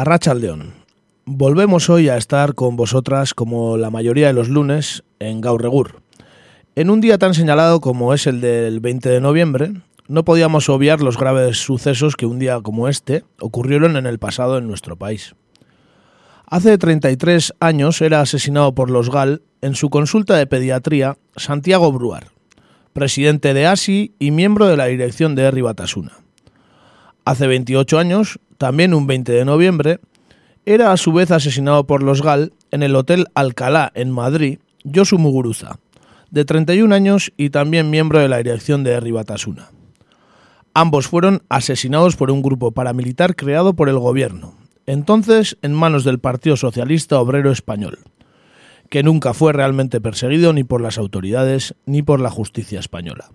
Arrachaldeón. Volvemos hoy a estar con vosotras como la mayoría de los lunes en Gaurregur. En un día tan señalado como es el del 20 de noviembre, no podíamos obviar los graves sucesos que un día como este ocurrieron en el pasado en nuestro país. Hace 33 años era asesinado por los GAL en su consulta de pediatría Santiago Bruar, presidente de ASI y miembro de la dirección de Herri Batasuna. Hace 28 años, también un 20 de noviembre, era a su vez asesinado por los GAL en el Hotel Alcalá, en Madrid, Josu Muguruza, de 31 años y también miembro de la dirección de Herri Batasuna. Ambos fueron asesinados por un grupo paramilitar creado por el gobierno, entonces en manos del Partido Socialista Obrero Español, que nunca fue realmente perseguido ni por las autoridades ni por la justicia española.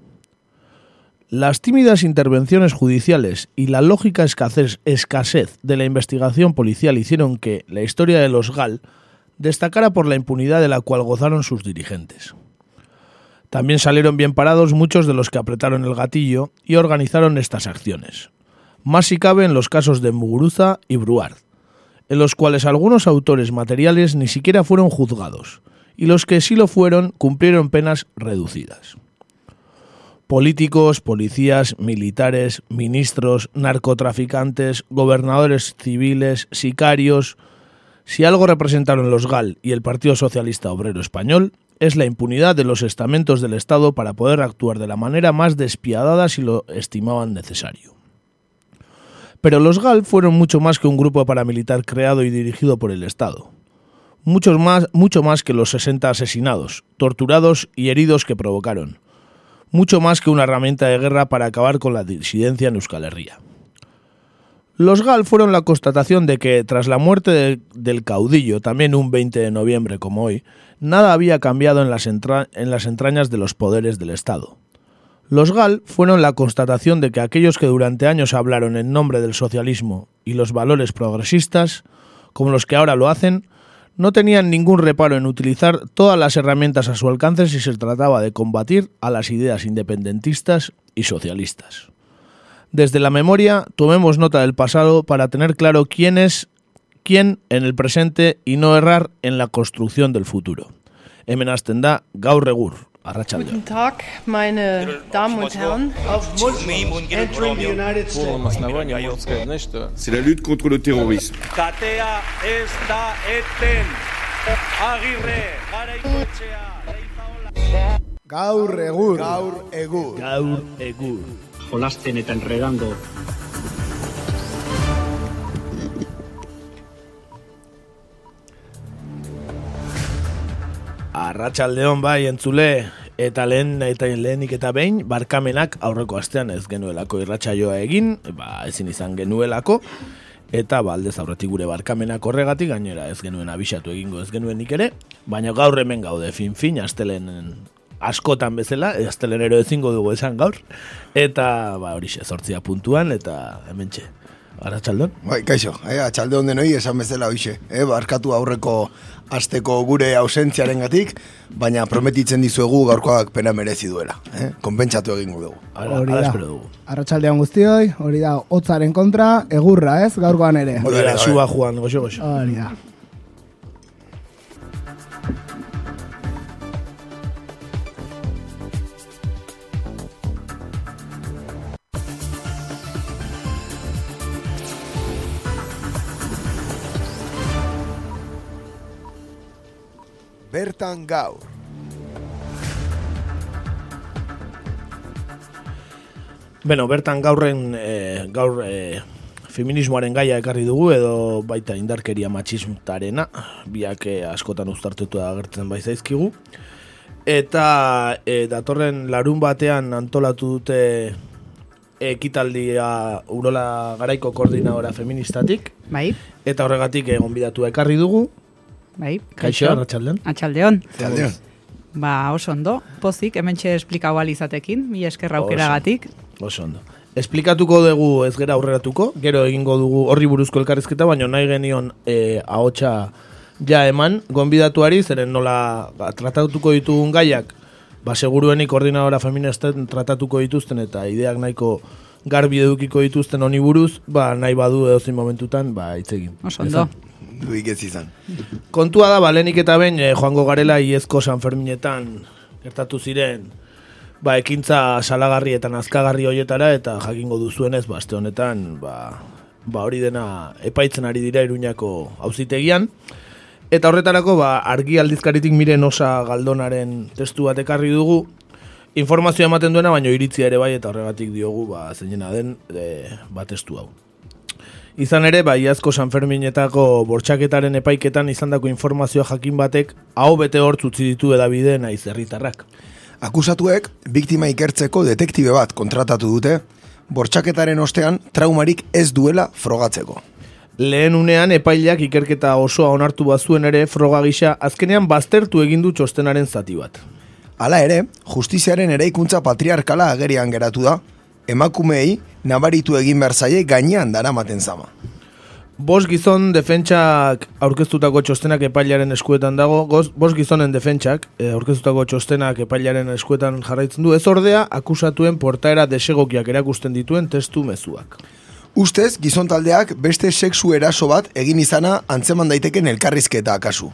Las tímidas intervenciones judiciales y la lógica escasez, de la investigación policial hicieron que la historia de los GAL destacara por la impunidad de la cual gozaron sus dirigentes. También salieron bien parados muchos de los que apretaron el gatillo y organizaron estas acciones. Más si cabe en los casos de Muguruza y Bruard, en los cuales algunos autores materiales ni siquiera fueron juzgados, y los que sí lo fueron cumplieron penas reducidas. Políticos, policías, militares, ministros, narcotraficantes, gobernadores civiles, sicarios, si algo representaron los GAL y el Partido Socialista Obrero Español, es la impunidad de los estamentos del Estado para poder actuar de la manera más despiadada si lo estimaban necesario. Pero los GAL fueron mucho más que un grupo paramilitar creado y dirigido por el Estado. Muchos más, mucho más que los 60 asesinados, torturados y heridos que provocaron. Mucho más que una herramienta de guerra para acabar con la disidencia en Euskal Herria. Los GAL fueron la constatación de que, tras la muerte de, del caudillo, también un 20 de noviembre como hoy, nada había cambiado en las, entra en las entrañas de los poderes del Estado. Los GAL fueron la constatación de que aquellos que durante años hablaron en nombre del socialismo y los valores progresistas, como los que ahora lo hacen, no tenían ningún reparo en utilizar todas las herramientas a su alcance si se trataba de combatir a las ideas independentistas y socialistas. Desde la memoria, tomemos nota del pasado para tener claro quién es quién en el presente y no errar en la construcción del futuro. Hemen hasten da gaur egur. Guten Tag, meine Damen und Herren. Entering the United States. C'est la lutte contre le terrorisme. Katea ez da eten. Agirre, garaikoetxea, leizaola. Gaur egur. Gaur egur. Gaur egur. jolasten eta enredando. Arratsaldeon bai entzule. Eta lehen eta lehenik eta behin barkamenak aurreko astean ez genuelako irratsaioa egin, ba ezin izan genuelako. Eta ba aldez aurretik gure barkamenak horregatik gainera ez genuen abisatu egingo ez genuenik ere, baina gaur hemen gaude fin fin astelen askotan bezala, astelenero ezingo dugu esan gaur. Eta ba horixe zortzia puntuan eta hementxe Arratxaldon? Bai, kaixo, atxalde honden hoi esan bezala hoxe, eh, barkatu aurreko asteko gure ausentziaren gatik, baina prometitzen dizuegu gaurkoak pena merezi duela, eh, konpentsatu egingo dugu. Ara, Hori ara da. Arratsaldean guztioi, hori da, hotzaren kontra, egurra, ez, gaurkoan ere. Hori da, suba juan, goxo, goxo. Hori da. Bertan gaur. Beno, bertan gaurren e, gaur e, feminismoaren gaia ekarri dugu edo baita indarkeria matxistarena, biak eh, askotan uztartutu agertzen bai zaizkigu. Eta e, datorren larun batean antolatu dute ekitaldia Urola Garaiko koordinadora feministatik Bai, eta horregatik egon bidatu ekarri dugu. Bai. Kaixo, arratsaldean. Atxaldeon. Aldeon. Ba, oso ondo. Pozik, hemen txe esplikau alizatekin, mi esker aukeragatik. Oso ondo. Esplikatuko dugu ez gera aurreratuko, gero egingo dugu horri buruzko elkarrizketa, baina nahi genion e, ahotsa ja eman, gonbidatuari, zeren nola ba, tratatuko ditugun gaiak ba, seguruenik koordinadora feministen tratatuko dituzten eta ideak nahiko garbi edukiko dituzten honi buruz, ba, nahi badu edozein momentutan, ba, hitz egin. Oso ondo. Duik ez izan. Kontua da, balenik eta behin, eh, joango garela iezko San Ferminetan gertatu ziren, ba, ekintza salagarri eta nazkagarri hoietara, eta jakingo duzuenez, ba, aste honetan, ba, ba, hori dena epaitzen ari dira iruñako auzitegian. Eta horretarako, ba, argi aldizkaritik miren osa galdonaren testu bat ekarri dugu, informazioa ematen duena, baina iritzia ere bai, eta horregatik diogu, ba, zeinena den, e, ba, testu hau. Izan ere, bai, iazko San Ferminetako bortxaketaren epaiketan izandako informazioa jakin batek, hau bete hortz utzi ditu edabide naiz herritarrak. Akusatuek, biktima ikertzeko detektibe bat kontratatu dute, bortxaketaren ostean traumarik ez duela frogatzeko. Lehen unean epailak ikerketa osoa onartu bazuen ere froga gisa azkenean baztertu egin du txostenaren zati bat. Hala ere, justiziaren eraikuntza patriarkala agerian geratu da, emakumeei nabaritu egin behar zaie gainean daramaten zama. Bos gizon defentsak aurkeztutako txostenak epailaren eskuetan dago, goz, bos gizonen defentsak e, aurkeztutako txostenak epailaren eskuetan jarraitzen du, ez ordea akusatuen portaera desegokiak erakusten dituen testu mezuak. Ustez, gizon taldeak beste sexu eraso bat egin izana antzeman daiteken elkarrizketa akasu.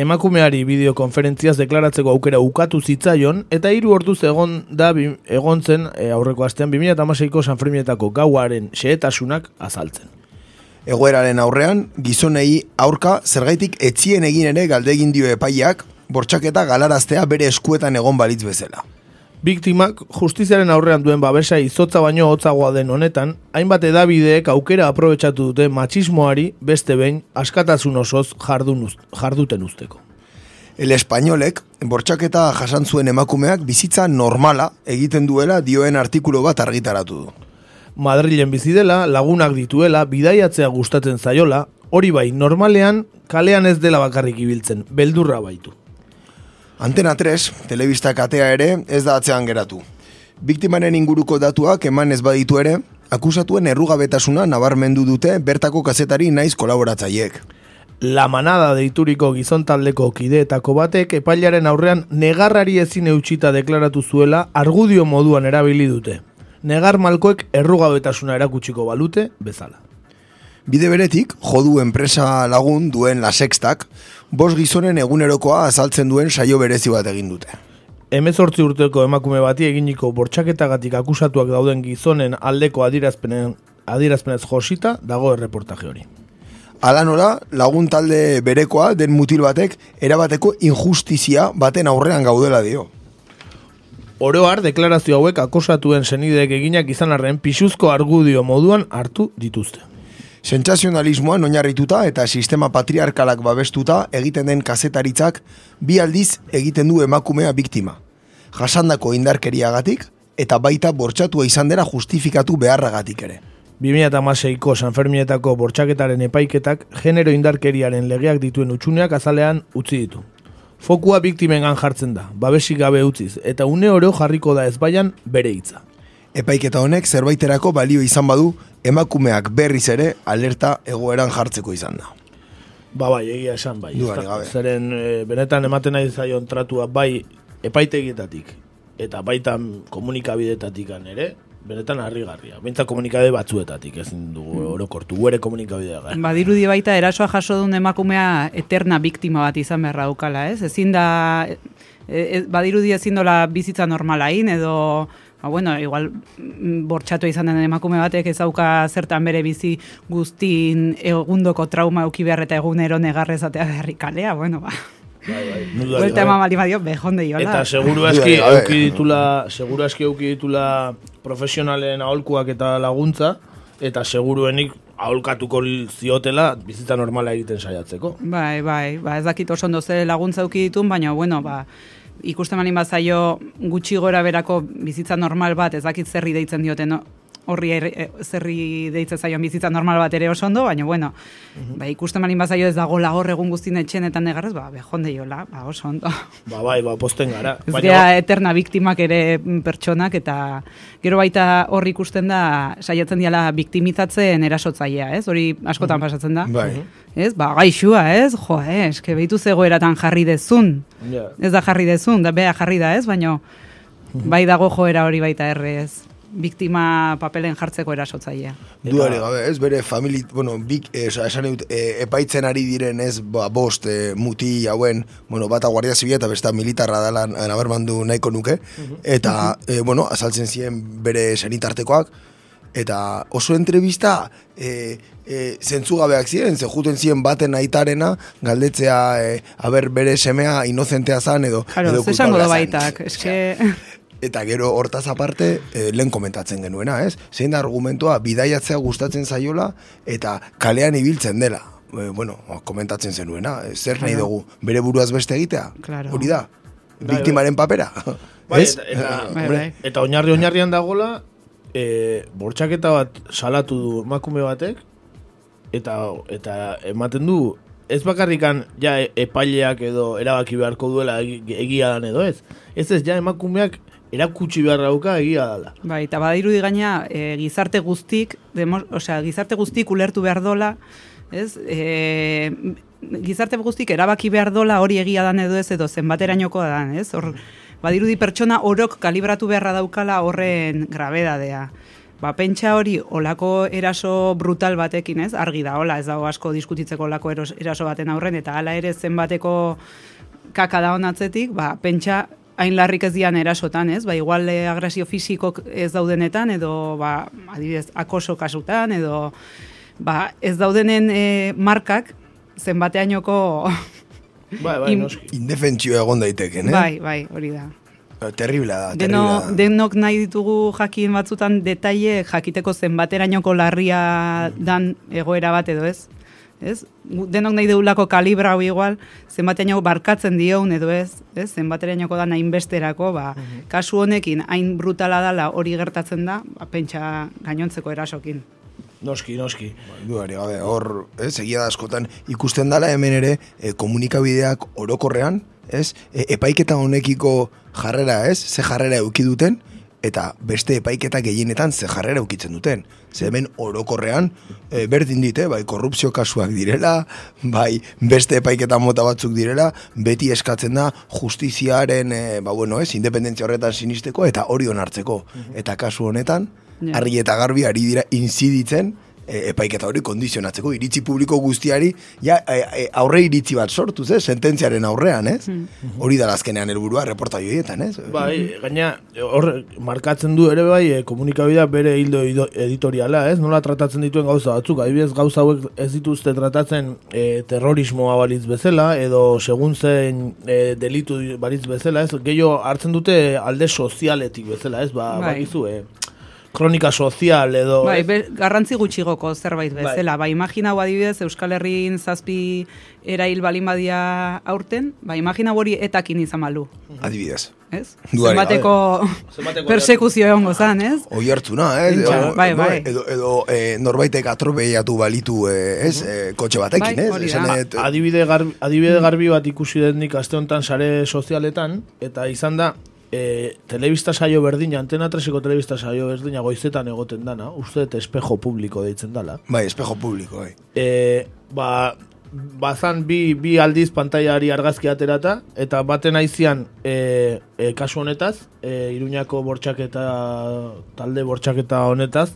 Emakumeari bideokonferentziaz deklaratzeko aukera ukatu zitzaion eta hiru orduz egon da egon zen e, aurreko astean 2016ko San Ferminetako gauaren xehetasunak azaltzen. Egoeraren aurrean, gizonei aurka zergaitik etzien egin ere galdegin dio epaiak, bortxaketa galaraztea bere eskuetan egon balitz bezala. Biktimak justiziaren aurrean duen babesa izotza baino hotzagoa den honetan, hainbat edabideek aukera aprobetsatu dute matxismoari beste behin askatasun osoz jardun uz, jarduten usteko. El espainolek, bortxaketa jasan zuen emakumeak bizitza normala egiten duela dioen artikulu bat argitaratu du. Madrilen bizi dela, lagunak dituela, bidaiatzea gustatzen zaiola, hori bai, normalean kalean ez dela bakarrik ibiltzen, beldurra baitu. Antena 3, telebista katea ere, ez da atzean geratu. Biktimaren inguruko datuak eman ez baditu ere, akusatuen errugabetasuna nabarmendu dute bertako kazetari naiz kolaboratzaiek. La manada deituriko gizon taldeko kideetako batek epailaren aurrean negarrari ezin eutxita deklaratu zuela argudio moduan erabili dute. Negar malkoek errugabetasuna erakutsiko balute bezala. Bide beretik, jodu enpresa lagun duen la sextak, bos gizonen egunerokoa azaltzen duen saio berezi bat egin dute. Hemezortzi urteko emakume bati eginiko bortxaketagatik akusatuak dauden gizonen aldeko adirazpenen, adirazpenez josita dago erreportaje hori. Ala nola, lagun talde berekoa den mutil batek erabateko injustizia baten aurrean gaudela dio. Oroar, deklarazio hauek akosatuen senideek eginak izan arren pixuzko argudio moduan hartu dituzte. Sentsazionalismoan oinarrituta eta sistema patriarkalak babestuta egiten den kazetaritzak bi aldiz egiten du emakumea biktima. Jasandako indarkeriagatik eta baita bortxatua izan dela justifikatu beharragatik ere. 2006ko San Fermietako bortxaketaren epaiketak genero indarkeriaren legeak dituen utxuneak azalean utzi ditu. Fokua biktimengan jartzen da, babesik gabe utziz, eta une oro jarriko da ezbaian bere hitza. Epaiketa honek zerbaiterako balio izan badu, emakumeak berriz ere alerta egoeran jartzeko izan da. Ba bai, egia esan bai. Ezta- gabe. Zeren e, benetan ematen nahi zaion tratua bai epaitegietatik eta baita komunikabidetatik ere, benetan harrigarria. Beintza komunikabide batzuetatik ezin dugu orokortu, guere komunikabidea gara. Badirudi baita erasoa jaso duen emakumea eterna biktima bat izan beharra daukala, ez? Ezin da, e, e, badirudi ezin dola bizitza normalain edo Ba, bueno, igual mm, bortxatu izan den emakume batek ez dauka zertan bere bizi guztin egundoko trauma euki behar eta egunero negarrezatea beharri kalea, bueno, ba. Buelta gabe. eman bali badio, bejonde jola. Eta seguru aski gabe. euki ditula, seguru aski euki ditula profesionalen aholkuak eta laguntza, eta seguruenik aholkatuko ziotela bizitza normala egiten saiatzeko. Bai, bai, ba, ez dakit oso ondo ze laguntza euki ditun, baina, bueno, ba, ikusten malin bazaio gutxi gora berako bizitza normal bat, ez dakit zerri deitzen dioten, no? Horri er, e, zerri deitze zaion bizitza normal bat ere oso ondo, baina bueno, ba, ikusten malin bazaio ez dago hor egun guztien etxen eta negarrez, ba, bejonde jola, ba, oso ondo. Ba, bai, ba, posten gara. Ez Baina- gea eterna biktimak ere mm, pertsonak eta gero baita hor ikusten da saiatzen diala biktimizatzen erasotzailea, ez? Hori askotan pasatzen da. Bai. Ez? Ba, gaixua, ez? Jo, eh, eske behitu zegoeratan jarri dezun. Ja. Ez da jarri dezun, da bea jarri da, ez? Baina bai dago joera hori baita erre, ez? Biktima papelen jartzeko erasotzailea. Duari gabe, ez? Bere famili, bueno, bik, eh, oza, esan dut, eh, epaitzen ari diren, ez, ba, bost, eh, muti hauen, bueno, bata guardia zibila eta besta militarra dela nabermandu nahiko nuke, eta, eh, bueno, azaltzen ziren bere senitartekoak, eta oso entrevista eh, eh, zentzugabeak ziren, ze juten ziren baten aitarena, galdetzea, eh, haber bere semea inozentea zan, edo, Claro, edo ze esango da baitak, eske... Eta gero hortaz aparte, eh, lehen komentatzen genuena, ez? Zein da argumentua, bidaiatzea gustatzen zaiola eta kalean ibiltzen dela. Eh, bueno, komentatzen zenuena, eh, zer nahi dugu, bere buruaz beste egitea? Claro. Hori da, Bai, biktimaren papera. Bai, ez? eta, eta, Bai, hombre, bai. eta oinarri oinarrian dagola, e, bortxaketa bat salatu du emakume batek, eta eta ematen du, ez bakarrikan ja e- epaileak edo erabaki beharko duela egi- egia dan edo ez. Ez ez, ja emakumeak erakutsi behar dauka egia dela. Bai, eta badirudi gaina e, gizarte guztik, demo, osea, gizarte guztik ulertu behar dola, ez? E, gizarte guztik erabaki behar dola hori egia dan edo ez edo zenbaterainoko dan, ez? Hor, badirudi pertsona orok kalibratu beharra daukala horren grabedadea. Ba, pentsa hori olako eraso brutal batekin, ez? Argi da, hola, ez dago asko diskutitzeko olako eraso baten aurren, eta hala ere zenbateko kaka da honatzetik, ba, pentsa hain larrik ez dian erasotan, ez? Ba, igual eh, agresio fisikok ez daudenetan, edo, ba, adibidez, akoso kasutan, edo, ba, ez daudenen eh, markak, zenbateainoko, Bai, bai, noski. Indefentzio egon daiteken, eh? bai, bai, hori da. Terribla da, Deno, terribla da. denok nahi ditugu jakin batzutan detaile jakiteko zenbaterainoko larria dan egoera bat edo ez. Ez? Denok nahi deulako kalibra hau igual, zenbateraino barkatzen dioun edo ez, ez? Zenbaterainoko da hainbesterako, ba, kasu honekin hain brutala dala hori gertatzen da, ba, pentsa gainontzeko erasokin. Noski, noski. Duari gabe, hor, ez, egia da askotan ikusten dala hemen ere e, komunikabideak orokorrean, ez, e, epaiketa honekiko jarrera, ez, ze jarrera euki duten, eta beste epaiketa gehienetan ze jarrera eukitzen duten. Ze hemen orokorrean, e, berdin dite, bai, korrupzio kasuak direla, bai, beste epaiketa mota batzuk direla, beti eskatzen da justiziaren, e, ba, bueno, ez, independentzia horretan sinisteko, eta hori onartzeko. Eta kasu honetan, Ja. argi eta garbi ari dira inziditzen e, epaiketa hori kondizionatzeko iritzi publiko guztiari ja e, e, aurre iritzi bat sortuz, ez? Sententziaren aurrean, ez? Hori da azkenean helburua reporta joietan, ez? Bai, gaina hor markatzen du ere bai e, komunikabidea bere hildo editoriala, ez? Nola tratatzen dituen gauza batzuk, adibidez gauza hauek ez dituzte tratatzen e, terrorismoa balitz bezala edo segun zein e, delitu balitz bezala, ez? Gehiago hartzen dute alde sozialetik bezala, ez? Ba, Bai. bakizu, e, kronika sozial edo... Bai, be, garrantzi gutxigoko zerbait bezala. Bai, imagina hau adibidez Euskal Herrin zazpi erail balin badia aurten, ba, imagina hori etakin izan malu. Adibidez. Ez? Duari Zenbateko Zenbateko persekuzio egongo zan, ez? Oi hartzuna, ez? Edo- bai, bai. Edo, edo e, norbaitek atropeiatu balitu, e, ez? E, kotxe batekin, Bai, ez? hori Esan dut, adibide garbi, adibide garbi bat ikusi dut nik aste honetan sare sozialetan, eta izan da, e, telebista saio berdina, antena treseko telebista saio berdina goizetan egoten dana, uste dut espejo publiko deitzen dala. bai, espejo publiko, bai. E, ba, bazan bi, bi aldiz pantailari argazki aterata, eta baten aizian e, e, kasu honetaz, e, Iruñako bortxaketa, talde bortxaketa honetaz,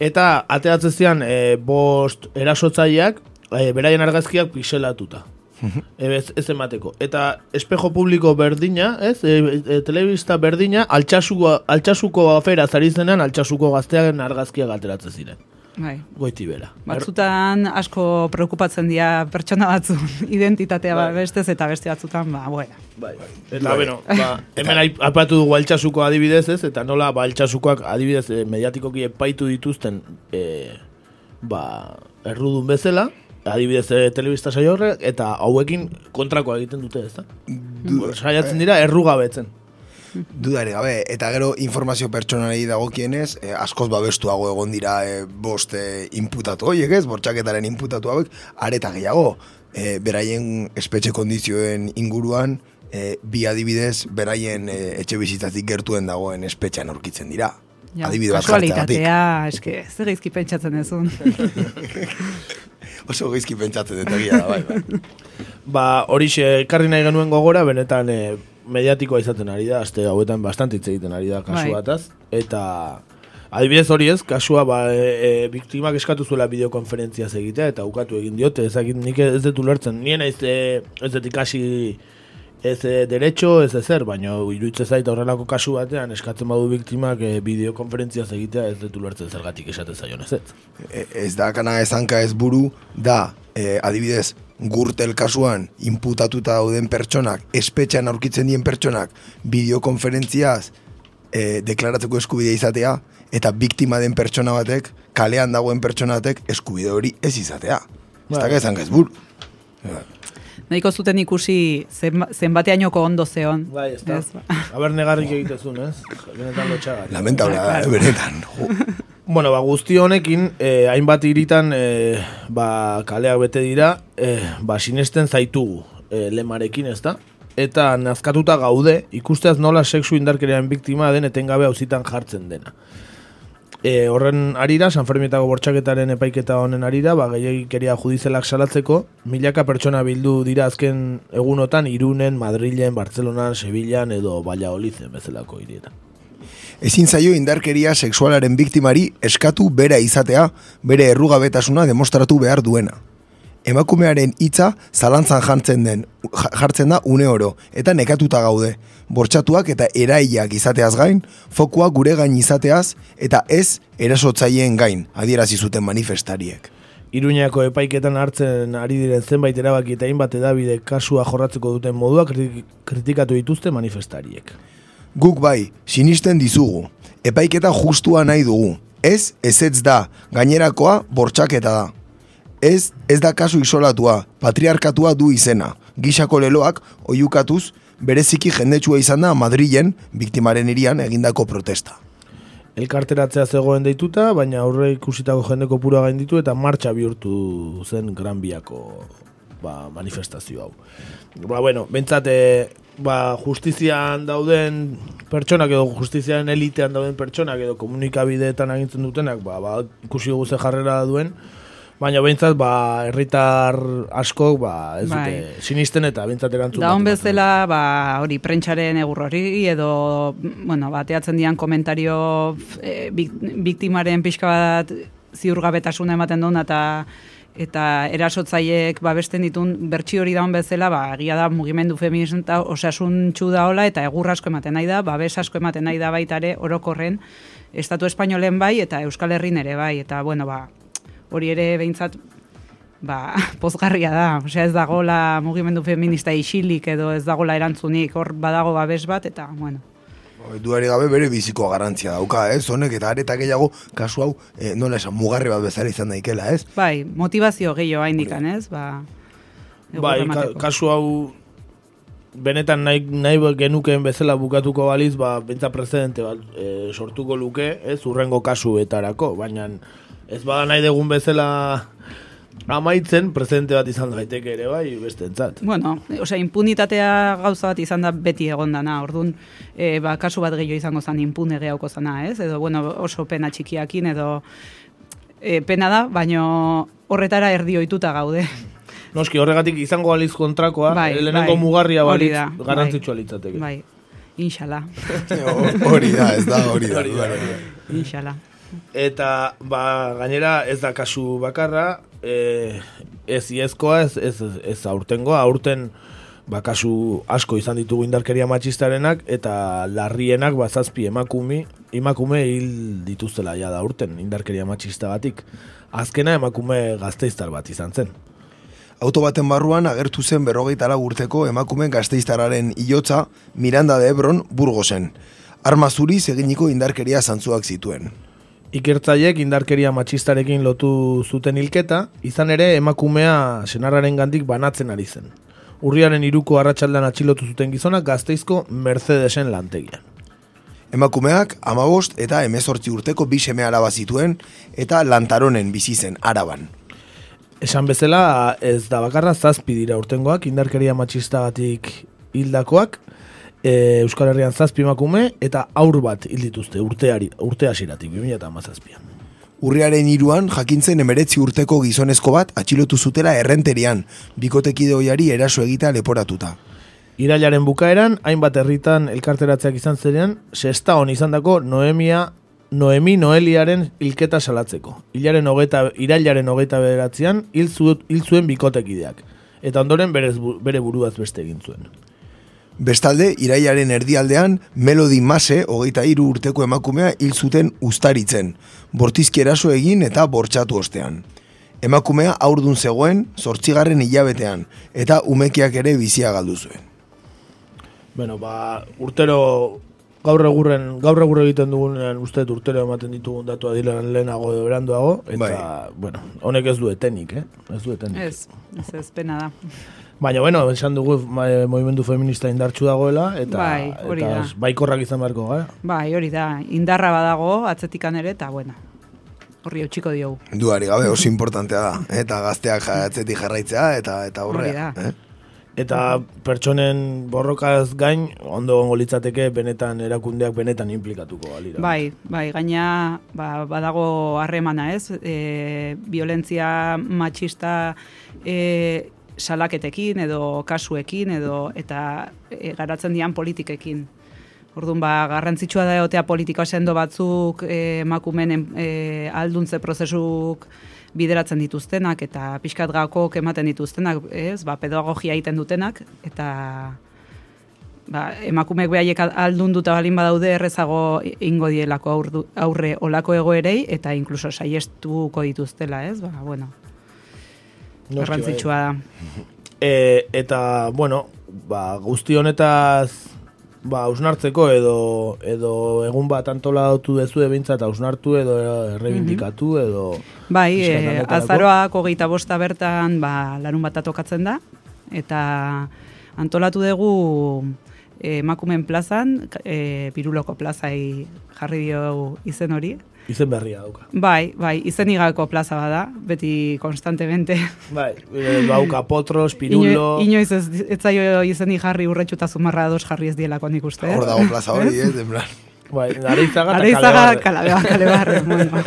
eta ateratzen zian e, bost erasotzaileak, e, beraien argazkiak pixelatuta. E, ez, ez emateko. Eta espejo publiko berdina, ez, e, e, telebista berdina, altxasuko, altxasuko afera zari zenean, altxasuko gaztearen argazkiak ateratzen ziren. Bai. Goiti bera. Batzutan asko preokupatzen dira pertsona batzu identitatea ba, Bai. bestez eta beste batzutan, ba, bueno. Bai. Eta, bueno, ba, hemen aipatu dugu altxasuko adibidez ez, eta nola ba, altxasukoak adibidez e, mediatikoki epaitu dituzten e, ba, errudun bezala, adibidez e, telebista saio horrek, eta hauekin kontrakoa egiten dute, ez da? Saiatzen dira errugabetzen. Dudare gabe, eta gero informazio pertsonalei dagokienez, eh, askoz babestuago egon dira eh, bost eh, inputatu horiek ez, bortxaketaren inputatu hauek, areta gehiago, eh, beraien espetxe kondizioen inguruan, eh, bi adibidez, beraien eh, etxe bizitzatik gertuen dagoen espetxean aurkitzen dira. Ja, Adibide bat kasualitatea, eske, zer geizki pentsatzen dezun. Oso geizki pentsatzen dut egia da, bai, bai. Ba, hori ekarri nahi genuen gogora, benetan e, mediatikoa izaten ari da, aste hauetan bastant hitz egiten ari da kasu Bai. bataz, eta adibidez hori ez, kasua ba, e, e, biktimak eskatu zuela bideokonferentziaz egitea, eta ukatu egin diote, ezakit nik ez dut ulertzen, nien ez, e, ez dut ikasi ez e, derecho, ez ezer, baina iruditze zait horrelako kasu batean eskatzen badu biktimak e, bideokonferentziaz egitea ez dut ulertzen zergatik esaten zaion ez ez. E, ez da kana ezanka ez buru, da, e, adibidez, gurtel kasuan inputatuta dauden pertsonak, espetxean aurkitzen dien pertsonak, bideokonferentziaz e, deklaratzeko eskubidea izatea, eta biktima den pertsona batek, kalean dagoen pertsona batek, eskubide hori ez izatea. Ez da Bai. ezanka ez buru. Nahiko zuten ikusi zenba, zenbateainoko ondo zeon. Bai, ez da. Ba. Aber negarrik egitezun, ez? Benetan lotxagarri. Lamentablea da, eh, benetan. Jo. Bueno, ba, guzti honekin, eh, hainbat iritan eh, ba, kaleak bete dira, eh, ba, sinesten zaitugu eh, lemarekin, ez da? Eta nazkatuta gaude, ikusteaz nola sexu indarkerian biktima den etengabe auzitan jartzen dena. E, horren arira, San Fermietako bortxaketaren epaiketa honen arira, ba, gehiagikeria judizelak salatzeko, milaka pertsona bildu dira azken egunotan Irunen, Madrilen, Bartzelonan, Sevillan edo Valladoliden bezalako hirietan. Ezin zaio indarkeria sexualaren biktimari eskatu bera izatea, bere errugabetasuna demostratu behar duena. Emakumearen hitza zalantzan jartzen den ja- jartzen da une oro eta nekatuta gaude. Bortxatuak eta eraiak izateaz gain, fokua gure gain izateaz eta ez erasotzaileen gain, adierazi zuten manifestariek. Iruñako epaiketan hartzen ari diren zenbait erabaki eta hainbat edabide kasua jorratzeko duten modua kriti- kritikatu dituzte manifestariek. Guk bai, sinisten dizugu. Epaiketa justua nahi dugu. Ez, ezetz da. Gainerakoa, bortxaketa da. Ez, ez da kasu isolatua. Patriarkatua du izena. Gixako leloak, oiukatuz, bereziki jendetsua izan da Madrilen, biktimaren irian egindako protesta. Elkarteratzea zegoen deituta, baina aurre ikusitako jendeko pura gainditu eta martxa bihurtu zen Gran Biako ba, manifestazio hau. Ba, bueno, bentsat, e, ba, justizian dauden pertsonak edo justizian elitean dauden pertsonak edo komunikabideetan agintzen dutenak, ba, ba, ikusi dugu ze jarrera duen, baina behintzat, ba, herritar askok, ba, ez dute, Bai. sinisten eta behintzat erantzun. Da bezala, ba, hori prentxaren egur hori, edo, bueno, bateatzen dian komentario e, bik, biktimaren pixka bat ziurgabetasuna ematen duen, eta eta erasotzaileek babesten ditun bertsi hori daun bezala, ba, egia da mugimendu feminista osasun da hola, eta egur asko ematen nahi da, babes asko ematen nahi da baita ere orokorren, Estatu Espainolen bai, eta Euskal Herrin ere bai, eta bueno, ba, hori ere behintzat ba, pozgarria da. Osea, ez dagola mugimendu feminista isilik edo ez dagola erantzunik, hor badago babes bat, eta, bueno. Duari gabe bere biziko garantzia dauka, ez? Honek eta areta gehiago kasu hau, eh, nola esan, mugarri bat bezala izan daikela, ez? Bai, motivazio gehiago haindikan, ez? Ba, Bai, ka, kasu hau benetan nahi, nahi genukeen bezala bukatuko baliz, ba, bentsa prezidente bat e, sortuko luke, ez, urrengo kasuetarako, baina ez bada nahi degun bezala amaitzen, prezidente bat izan daiteke ere bai, beste entzat. Bueno, osea, impunitatea gauza bat izan da beti egon dana, orduan, e, ba, kasu bat gehiago izango zan impune gehiago zana, ez? Edo, bueno, oso pena txikiakin, edo e, pena da, baino horretara erdi ohituta gaude. Noski, horregatik izango aliz kontrakoa, Bai, lehenengo bai, mugarria balitz, da, garantzitsua bai. litzateke. Bai, inshala, Hori da, ez da, hori da. Hori da, hori da. Eta, ba, gainera ez da kasu bakarra, e, ez iezkoa, ez, ez, ez, aurtengoa, aurten ba, kasu asko izan ditugu indarkeria matxistarenak, eta larrienak ba, zazpi emakumi, emakume hil dituztela ja da aurten indarkeria matxistagatik. Azkena emakume gazteiztar bat izan zen. Auto baten barruan agertu zen berrogeita lau urteko emakume gazteiztararen hilotza Miranda de Ebron Burgosen. Arma zuriz eginiko indarkeria zantzuak zituen. Ikertzaiek indarkeria matxistarekin lotu zuten hilketa, izan ere emakumea senarraren gandik banatzen ari zen. Urriaren iruko arratsaldan atxilotu zuten gizonak gazteizko Mercedesen lantegian. Emakumeak amabost eta emezortzi urteko bi seme araba zituen eta lantaronen bizi zen araban. Esan bezala, ez da bakarra zazpi dira urtengoak, indarkeria matxistagatik hildakoak, e, Euskal Herrian zazpi emakume eta aur bat hil dituzte urteari, urte hasiratik 2017an. Urriaren iruan jakintzen emeretzi urteko gizonezko bat atxilotu zutela errenterian, bikotekide hoiari eraso egitea leporatuta. Irailaren bukaeran, hainbat herritan elkarteratzeak izan zerean, sesta hon izandako Noemia Noemi Noeliaren hilketa salatzeko. Ilaren hogeta, irailaren hogeita bederatzean hil, zu, hil zuen bikotekideak. Eta ondoren berez, bere buruaz beste egin zuen. Bestalde, irailaren erdialdean, Melody Mase, hogeita hiru urteko emakumea hil zuten ustaritzen, bortizki eraso egin eta bortxatu ostean. Emakumea aurdun zegoen, zortzigarren hilabetean, eta umekiak ere bizia galdu zuen. Bueno, ba, urtero gaur egurren, gaur egur egiten dugunean uste urtero ematen ditugun datua dira lehenago edo beranduago, eta, Bai. bueno, honek ez du etenik, eh? Ez du etenik. Ez, ez ez pena da. Baina, bueno, esan dugu eh, movimendu feminista indartsu dagoela, eta, Bai, hori eta da. baikorrak izan beharko gara. Bai, hori da, indarra badago, atzetikan ere, eta bueno, horri eutxiko diogu. Duari gabe oso importantea da, eta gazteak jatzetik jarraitzea, eta eta Hori aurrea. da. Eh? Eta pertsonen borrokaz gain, ondo gongo litzateke benetan erakundeak benetan implikatuko balira. Bai, bai, gaina ba, badago harremana, ez? E, violentzia matxista e, salaketekin edo kasuekin edo eta e, garatzen dian politikekin. Orduan, ba, garrantzitsua da egotea politika sendo batzuk e, emakumeen e, alduntze prozesuk bideratzen dituztenak eta pixkat gakok ematen dituztenak, ez? Ba, pedagogia egiten dutenak eta ba, emakumeek behaiek aldunduta balin badaude errezago ingo dielako aurre olako egoerei eta inkluso saiestuko dituztela, ez? Ba, bueno, garrantzitsua da. E, eta, bueno, ba, guzti honetaz ba, ausnartzeko edo, edo egun bat antolatu dezu ebintza eta ausnartu edo errebindikatu edo... Bai, e, azaroak hogeita bosta bertan ba, larun bat tokatzen da, eta antolatu dugu e, emakumen plazan, e, piruloko plazai jarri dio izen hori. Izen berria dauka. Bai, bai, izen igako plaza bada, beti konstantemente. Bai, dauka potros, pirulo... Ino, inoiz ez, ez zaio izeni jarri urretxuta zumarra dos jarri ez dielako nik uste. Hor dago plaza hori, eh, en plan. Bai, areizaga eta kalebarre. kalebarre, bueno.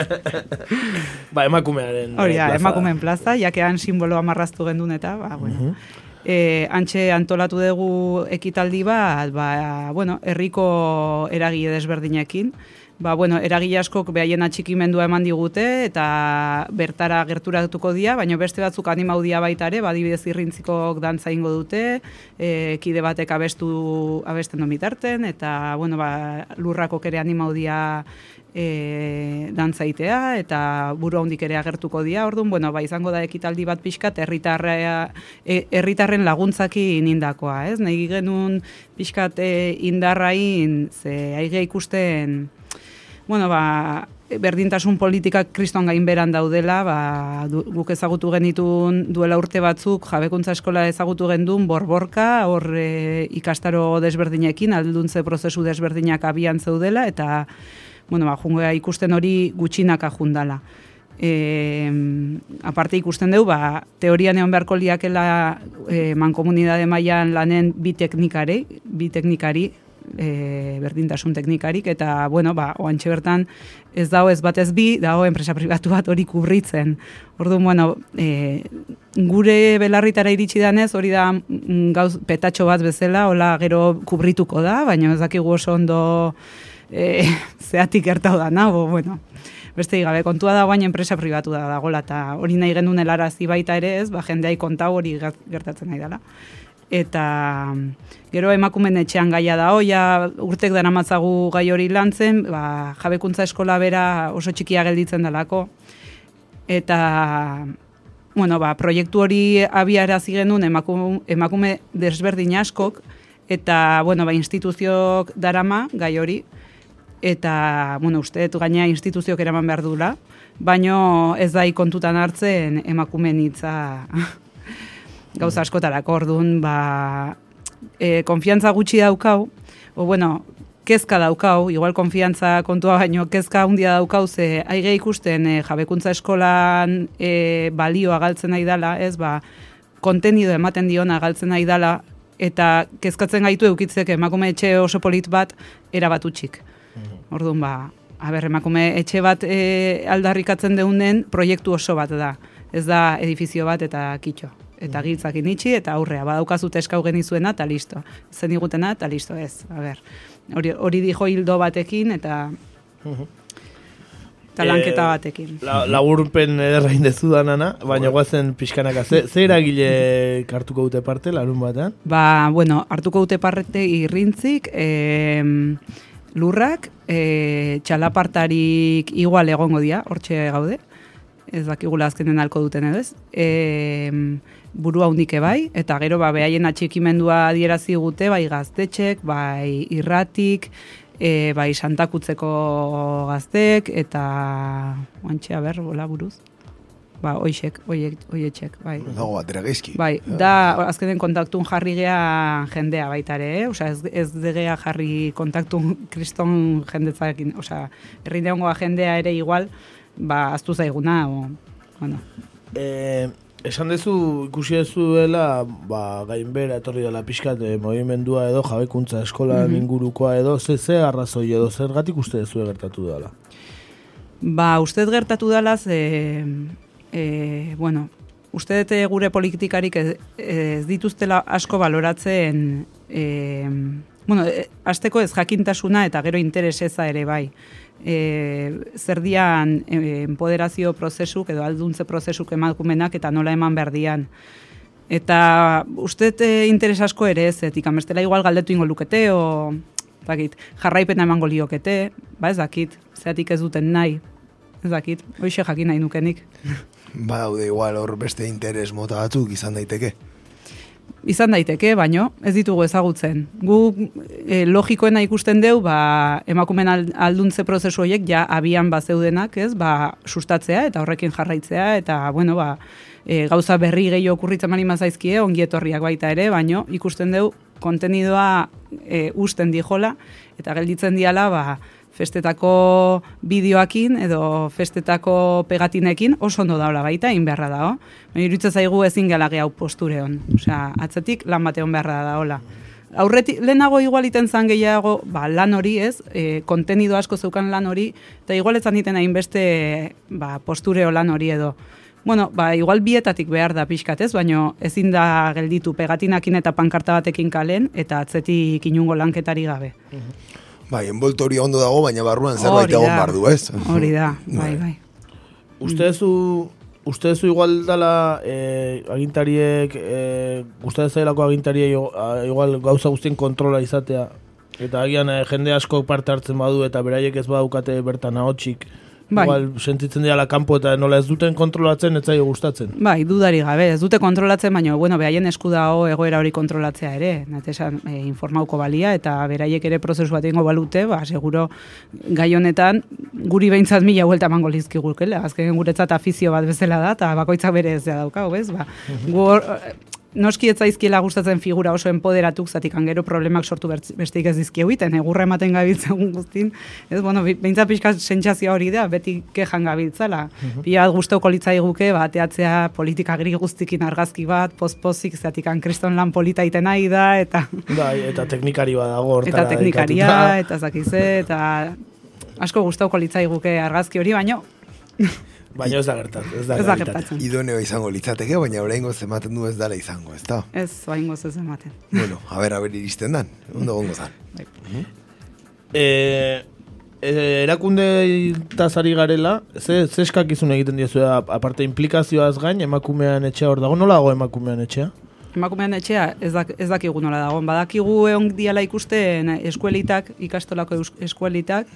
Ba, emakumearen Hori da, eh, plaza emakumeen plaza, jakean simbolo amarraztu gendun eta, ba, bueno. E, antxe antolatu dugu ekitaldi bat, ba, bueno, herriko eragile desberdinekin, ba, bueno, eragile askok behaien atxikimendua eman digute eta bertara gerturatuko dira, baina beste batzuk animau dia baita ere, badibidez irrintzikok dantza ingo dute, e, kide batek abestu abesten domitarten, eta bueno, ba, lurrakok ere animau dia e, dantzaitea eta buru handik ere agertuko dira. Orduan, bueno, ba, izango da ekitaldi bat pixkat herritarra e, herritarren laguntzakin indakoa, ez? Nahi genuen pixkat e, indarrain ze aige ikusten bueno, ba, berdintasun politikak kriston gainberan daudela, ba, du, guk ezagutu genitun duela urte batzuk, jabekuntza eskola ezagutu gendun, borborka, hor e, ikastaro desberdinekin, alduntze prozesu desberdinak abian zeudela, eta bueno, ba, jungoa ikusten hori gutxinaka jundala. E, aparte ikusten dugu, ba, teorian egon beharko liakela e, mankomunidade mailan lanen bi teknikari, bi teknikari, e, berdintasun teknikarik, eta, bueno, ba, oantxe bertan ez dago ez batez bi, dago enpresa pribatu bat hori kubritzen. Orduan, bueno, e, gure belarritara iritsi danez, hori da mm, gauz petatxo bat bezala, hola gero kubrituko da, baina ez dakigu oso ondo e, zeatik gertau da, nago, bueno, beste gabe kontua da baina enpresa pribatu da dagola, eta hori nahi gendun helarazi baita ere ez, ba, jendeai kontau hori gertatzen nahi dela eta gero emakumen etxean gaia da hoia urtek dara matzagu gai hori lantzen, ba, jabekuntza eskola bera oso txikia gelditzen delako. Eta, bueno, ba, proiektu hori abiarazi genuen emakume, emakume desberdin askok, eta, bueno, ba, instituziok darama gai hori, eta, bueno, uste dut gaina instituziok eraman behar dula, baino ez da kontutan hartzen emakumeen hitza gauza askotarako orduan, ba, e, konfiantza gutxi daukau, o bueno, kezka daukau, igual konfiantza kontua baino, kezka handia daukau, ze aige ikusten e, jabekuntza eskolan e, balioa galtzen nahi dala, ez, ba, kontenido ematen diona galtzen nahi dala, eta kezkatzen gaitu eukitzek emakume etxe oso polit bat erabat utxik. Orduan, ba, aber, emakume etxe bat e, aldarrikatzen deunen proiektu oso bat da. Ez da edifizio bat eta kitxo. Eta giltzakin itxi eta aurrea. Badaukazut eskau genizuena eta listo. Zen igutena eta listo ez. Aber, hori, hori dijo hildo batekin eta eta lanketa Eh, batekin. La, laburpen ederra indezu danana, baina guazen pixkanaka. Ze, ze eragile kartuko dute parte, larun batean? Ba, bueno, hartuko dute parte irrintzik, e, lurrak, e, txalapartarik igual egongo dira, hortxe gaude, ez dakigula azkenen alko duten edo ez, e, burua hundike bai, eta gero ba, behaien atxikimendua adierazi gute, bai gaztetxek, bai irratik, e, bai santakutzeko gaztek, eta oantxe, ber, bola buruz. Ba, oixek, oiek, oietxek, bai. Dago batera geizki. Bai, da azkenen kontaktun jarri gea jendea baita ere, eh? Osea, ez, ez degea jarri kontaktun kriston jendetzarekin, osea, herrindeongoa jendea ere igual, ba, aztu zaiguna, o, bueno. E, esan dezu, ikusi dezuela, ba, gainbera etorri dela pixkat e, movimendua edo, jabekuntza eskola Mhm. ingurukoa edo, ze, ze arrazoi edo, zergatik uste dezu gertatu dela? Ba, uste gertatu dela, ze, e, bueno, uste dute gure politikarik ez, ez dituztela asko baloratzen, e, bueno, e, azteko ez jakintasuna eta gero intereseza ere bai. E, zer dian e, empoderazio prozesuk edo alduntze prozesuk emakumenak eta nola eman behar dian. Eta uste e, interes asko ere ez, etik amestela igual galdetu ingo lukete, o dakit, jarraipena emango liokete, ba ez dakit, zeatik ez duten nahi, ez dakit, hoxe jakin nahi nukenik. Badaude igual hor beste interes mota batzuk izan daiteke. Izan daiteke, baino, ez ditugu ezagutzen. Gu e, logikoena ikusten deu, ba, emakumen al- alduntze prozesu horiek ja abian bazeudenak, ez, ba, sustatzea eta horrekin jarraitzea, eta, bueno, ba, e, gauza berri gehiago okurritzen mani mazaizkie, ongi etorriak baita ere, baino, ikusten deu, kontenidoa e, usten dijola, eta gelditzen diala, ba, festetako bideoakin edo festetako pegatinekin oso ondo daula baita, egin beharra dago. Baina iruditzen zaigu ezin gala hau posture hon. Osea, atzetik lan bate hon beharra daola. Aurretik, lehenago igual iten zan gehiago, ba, lan hori ez, e, kontenido asko zeukan lan hori, eta igual ez iten hainbeste ba, postureo lan hori edo. Bueno, ba, igual bietatik behar da pixkat ez, baino ezin da gelditu pegatinakin eta pankarta batekin kalen, eta atzetik inungo lanketari gabe. Bai, envoltorio ondo dago, baina barruan zerbait egon bardu, ez? Hori da, bai, bai. Uste duzu, uste duzu igual dala e, agintariek, e, uste duzu agintariek igual gauza guztien kontrola izatea, eta agian e, jende asko parte hartzen badu eta beraiek ez badukate bertan ahotsik, Bai. igual sentitzen dira kanpo eta nola ez duten kontrolatzen ez zaio gustatzen. Bai, dudari gabe, ez dute kontrolatzen, baina, bueno, behaien esku dago egoera hori kontrolatzea ere, natesan e, informauko balia, eta beraiek ere prozesu bat egingo balute, ba, seguro gai honetan, guri behintzat mila huelta emango lizkigukela, azken guretzat afizio bat bezala da, eta bakoitzak bere ez da daukau, ez, ba, gu hor, noski ez zaizkiela gustatzen figura oso empoderatuk, zatik gero problemak sortu besteik ez dizkieu egiten, egurra ematen gabiltzen guztin, ez, bueno, behintzat pixka sentsazio hori da, beti kejan gabiltzala. Pila bat guztoko litzaiguke, bateatzea politika gri guztikin argazki bat, pospozik, zatik kriston lan polita iten nahi da, eta Bai, eta teknikari badago hortara. eta teknikaria, dedikatuta. eta zakize, eta asko gustauko litzaiguke argazki hori, baino Baina ez da gertatzen. Ez da, Ez da gertatzen. Idoneo izango litzateke, baina oraingo ematen du ez dala izango, ez da? ez oaingo ez ematen. bueno, a ber, a ber iristen dan, ondo gongo zan. E, e, erakunde tazari garela, ze, ze eskakizun egiten diozu, aparte implikazioaz gain, emakumean etxea hor dago, nola dago emakumean etxea? Emakumean etxea ez, dak, ez dakigu nola dago. Badakigu egon diala ikusten eskuelitak, ikastolako eskuelitak,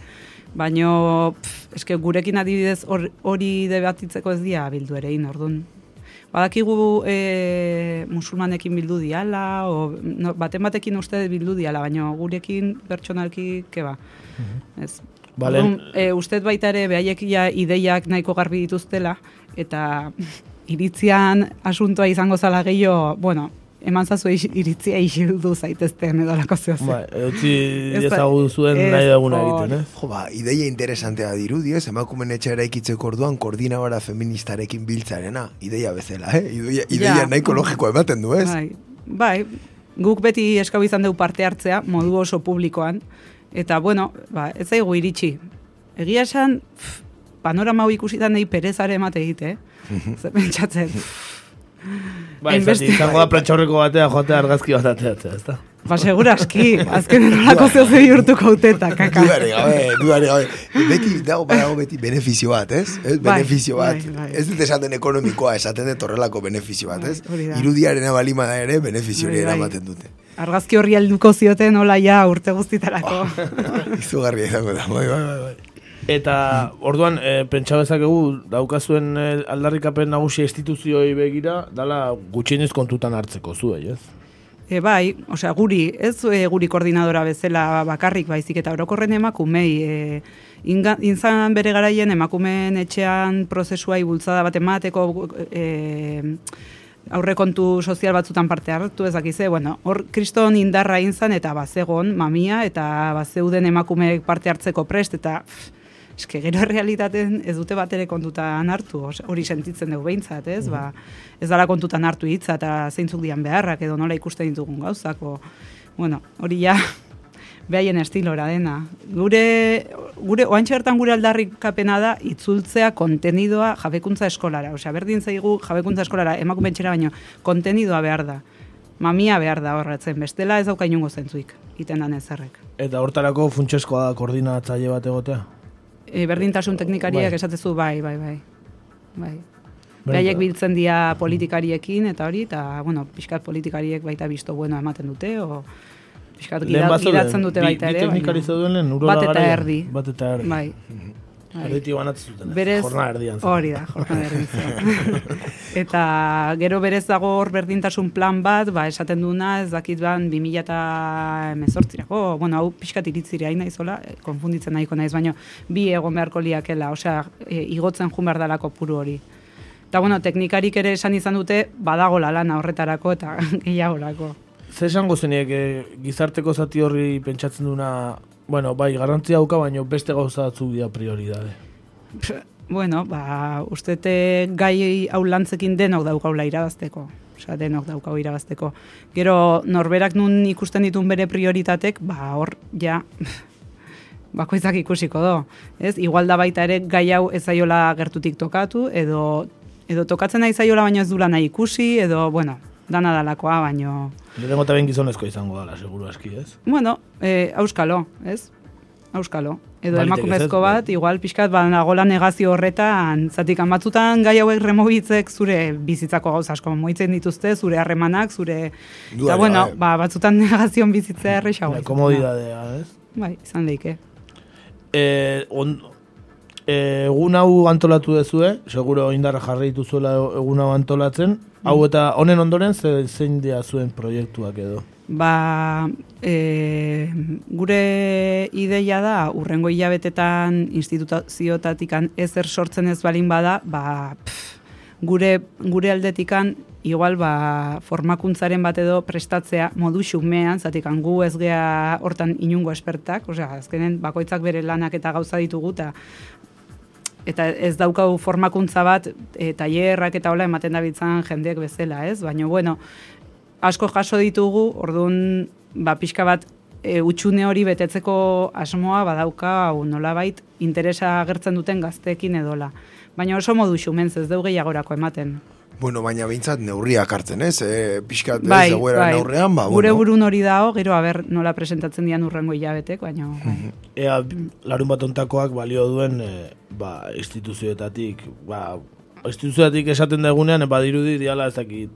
baino pff, eske gurekin adibidez hor- hori debatitzeko ez dia bildu ere egin, orduan. Badakigu e, musulmanekin bildu diala, o, no, baten batekin uste bildu diala, baino gurekin pertsonalki, keba. Ez. Bale. Orduan, e, uste baita ere, behaiek ja ideiak nahiko garbi dituztela, eta iritzian asuntoa izango zala gehiago, bueno, eman zazu iritzia isildu zaitezten edo lako zeo Bai, utzi Ez da- ezagu zuen ez, nahi duguna hor. egiten, ez? Jo, ba, ideia interesantea dirudi, ez? Emakumen etxea eraikitzeko orduan koordinabara feministarekin biltzarena. Ideia bezala, eh? Ideia, ideia Ja. nahiko logikoa ematen du, ez? Bai, bai, guk beti eskau izan dugu parte hartzea, modu oso publikoan, eta bueno, ba, ez zaigu iritsi. Egia esan, pff, panorama hau ikusitan nahi perezare emate egite, eh? Zer pentsatzen. Bai, zati, izango da prentxaurreko batea joatea argazki bat ateatzea, ezta? Ba, segura aski, azken nolako zeo zer bihurtuko uteta, kaka. Dudari gabe, dudari gabe. Beti, dago, badago beti benefizio bat, ez? ez? Bai, Benefizio bat. bai, bai. Ez dut esaten ekonomikoa, esaten dut horrelako benefizio bat, ez? hori da. Irudiarena balima da ere, benefizio hori Bai, bai. eramaten dute. Argazki horri helduko zioten hola ja urte guztitarako. Izugarria izango da, bai, bai, bai. Eta orduan, e, pentsa bezakegu daukazuen e, aldarrikapen nagusia instituzioi begira, dala gutxienez kontutan hartzeko zuei, ez? E, bai, osea, guri, ez e, guri koordinadora bezala bakarrik baizik eta orokorren emakumei, e, inzan bere garaien emakumeen etxean prozesuai bultzada bat emateko e, aurrekontu sozial batzutan parte hartu ezakize, bueno, hor kriston indarra inzan eta bazegon mamia eta bazeuden emakumeek parte hartzeko prest eta pff, eske gero realitaten ez dute bat ere kontutan hartu, hori sentitzen dugu behintzat, ez? Ba, ez dala kontutan hartu hitza eta zeintzuk dian beharrak edo nola ikusten ditugun gauzako. Bueno, hori ja behaien estilora dena. Gure, gure oantxe bertan gure aldarrikapena da itzultzea kontenidoa jabekuntza eskolara. Osea, berdin zaigu jabekuntza eskolara emakumentxera baino kontenidoa behar da. Mamia behar da horretzen, bestela ez dauka inungo zentzuik, iten dan ezerrek. Eta hortarako funtsezkoa da koordinatzaile bat egotea. E, berdintasun teknikariak Bai. esatezu bai, bai, bai. Bai. Bai, Beraiek bai. biltzen dira politikariekin eta hori, eta, bueno, pixkat politikariek baita bisto bueno ematen dute, o pixkat giratzen dute bi- baita bi ere. teknikari baina- zeuden lehen, Bat eta erdi. Bat eta erdi. Bai. Bai. Erditi banatzen zuten. ez? Berez, Jornada erdian. zen. hori da, jornada erdian. eta gero berez dago hor berdintasun plan bat, ba, esaten duna, ez dakit ban, 2000 eta bueno, hau pixkat iritzire hain naizola, konfunditzen nahiko naiz, baina bi egon beharko liakela, osea, e, igotzen jun behar dalako puru hori. Eta, bueno, teknikarik ere esan izan dute, badagola lana horretarako eta gehiagorako. Ze esango zeniek gizarteko zati horri pentsatzen duna, bueno, bai, garrantzia dauka, baino beste gauza batzuk dira prioridade. Bueno, ba, ustete gai hau lantzekin denok daukaula irabazteko. Osea, denok daukau irabazteko. Gero, norberak nun ikusten ditun bere prioritatek, ba, hor, ja, bakoitzak ikusiko do. Ez? Igual da baita ere gai hau ez zaiola gertutik tokatu, edo, edo tokatzen nahi zaiola baino ez dula nahi ikusi, edo, bueno, dana dalakoa, baino... Lehenengo eta ben gizonezko izango dala, seguru aski, ez? Bueno, eh, auskalo, ez? Auskalo. Edo Baliteke, emakumezko ez? bat, igual pixkat banagola negazio horretan, zatik batzutan gai hauek remobitzek zure bizitzako gauza asko moitzen dituzte, zure harremanak, zure... Duela, Eta bueno, bai. ba, batzutan negazion bizitzea errexago. La izaten da. komodidadea, ez? Bai, izan daike. E, on, e, egun hau antolatu dezue, seguro indarra jarri dituzuela egun hau antolatzen, hau eta honen ondoren ze, zein dira zuen proiektuak edo. Ba, e, gure ideia da, urrengo hilabetetan instituzioetatikan ezer sortzen ez balin bada, ba, pff, gure, gure aldetikan igual ba, formakuntzaren bat edo prestatzea modu xumean, zatikan gu ez gea hortan inungo espertak, osea, azkenen bakoitzak bere lanak eta gauza ditugu, eta eta ez daukau formakuntza bat e, tailerrak eta hola ematen dabiltzan jendeek bezala, ez? Baina bueno, asko jaso ditugu, orduan ba pixka bat e, utxune hori betetzeko asmoa badauka hau nolabait interesa agertzen duten gazteekin edola. Baina oso modu xumenz ez dugu gehiagorako ematen. Bueno, baina behintzat neurriak hartzen, ez? E, pixkat ez Bai, egoera bai. neurrean, ba, Gure bueno. burun hori dago, gero aber nola presentatzen dian urrengo hilabetek, baina bai. Ea, larun bat ontakoak balio duen e, ba, instituzioetatik, ba, instituzioetatik esaten dagunean, badirudi diala ez dakit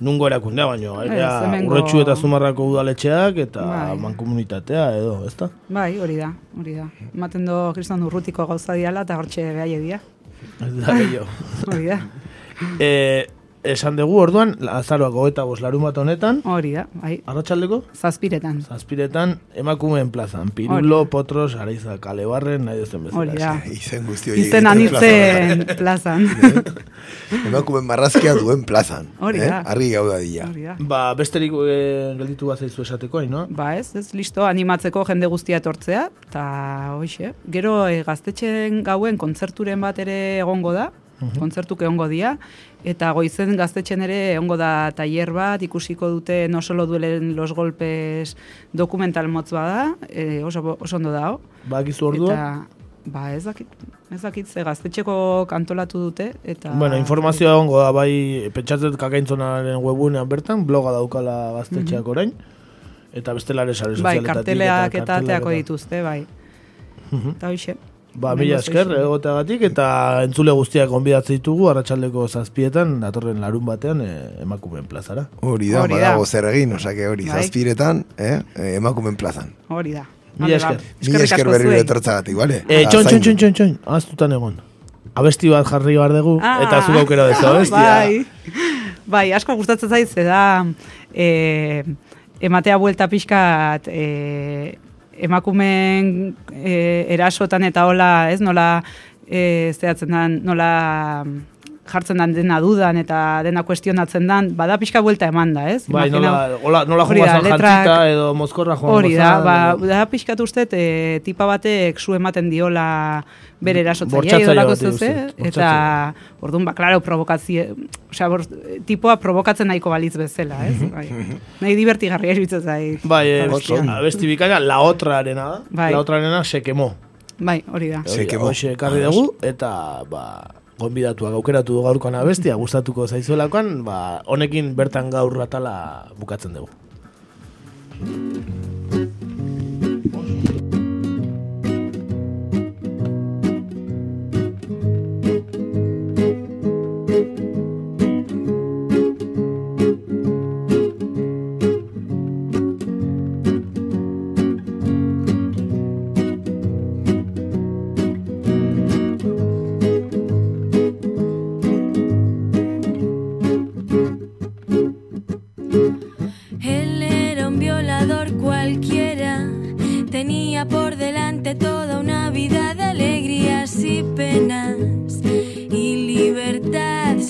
nungo erakundea, baino, Ez, ea, urretxu eta zumarrako udaletxeak eta Bai. mankomunitatea edo, ezta? Bai, hori da, hori da. Ematen do kriston urrutiko gauza diala eta hortxe behaie dia. Ez da gehiago. Hori da. E, esan dugu orduan, azaroak hogeta bost larun bat honetan, Hori da, bai, arratsaldeko? zazpiretan. Zazpiretan, emakumeen plazan. Pirulo, potros, araiza, kalebarren, nahi duzen bezala. Hori da. Izen guzti horiek Izen anitzen plazan. plazan. Emakumen marrazkia duen plazan. Hori eh? da. Gauda dira. Hori da. Ba, besterik eh, gelditu bat zaizu esateko, hain, no? Ba ez, ez listo, animatzeko jende guztia etortzea, eta hoxe, gero e, gaztetxen gauen kontzerturen bat ere egongo da, kontzertuk egongo dira, eta goizen gaztetxen ere egongo da tailer bat, ikusiko dute no solo duelen los golpes dokumental motz bada, e, oso, oso ondo dago. Ba, gizu ordua? Eta, ba ez dakit, ez dakit, ze gaztetxeko kantolatu dute, eta... Bueno, informazioa egongo da, bai, pentsatzen kakaintzonaren webunean bertan, bloga daukala gaztetxeak orain, eta bestelare sare Bai, sozialetatik. karteleak eta kartelak ateako eta- dituzte, bai. Eta hoxe. Ba, mila esker, zoizu. egoteagatik, eta entzule guztiak onbidatzen ditugu, arratsaldeko zazpietan, datorren larun batean, eh, emakumeen plazara. Hori da, Hori da. badago zer egin, osake hori, Bai. zazpiretan, eh? eh, emakumen plazan. Hori da. Mila esker. Mila esker berriro etortzagatik, bale? Eh, Eta txon, txon, txon, txon, txon, aztutan egon. Abesti bat jarri behar dugu, Ah, eta zuk aukera dezu abestia. Bai, bai asko gustatzen zait, ze da e, ematea buelta pixkat e, emakumeen e, erasotan eta hola, ez, nola e, zehatzen dan, nola jartzen dan dena dudan eta dena kuestionatzen dan, bada pixka buelta eman da, ez? Bai, Imagina- nola, hola, nola Hori joan da, zan letrak- jantzita edo mozkorra joan Hori da, ba, da pixkat uste, e, tipa batek zu ematen diola bere Bortxatzaile edo lako bati zeu, uste, ze? eta orduan, ba, klaro, provokazio, osea, bor, tipoa provokatzen nahiko balitz bezala, ez? Bai. Nahi divertigarria iruditzen zait. Bai, abestia. abesti bikaina, la otra arena da. Bai. La otra arena se quemó. Bai, hori da. Se quemó. Hoxe ekarri dugu, eta, ba, gonbidatuak aukeratu du gaurkoan abestia, gustatuko zaizuelakoan, ba, honekin bertan gaur atala bukatzen dugu.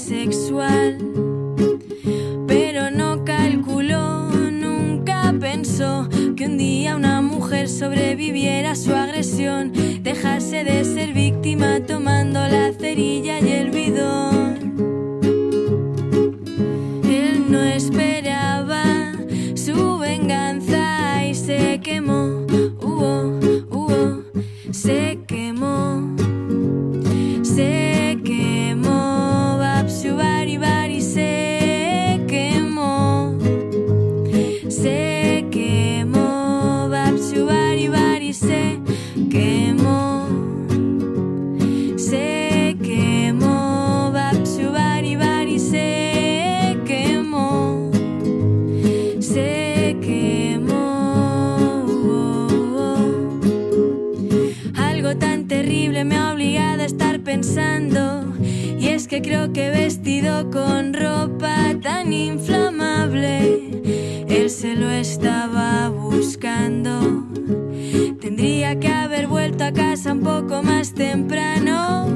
Sexual. Pero no calculó, nunca pensó que un día una mujer sobreviviera a su agresión, dejase de ser víctima tomando la cerilla y el bidón. Con ropa tan inflamable, él se lo estaba buscando. Tendría que haber vuelto a casa un poco más temprano.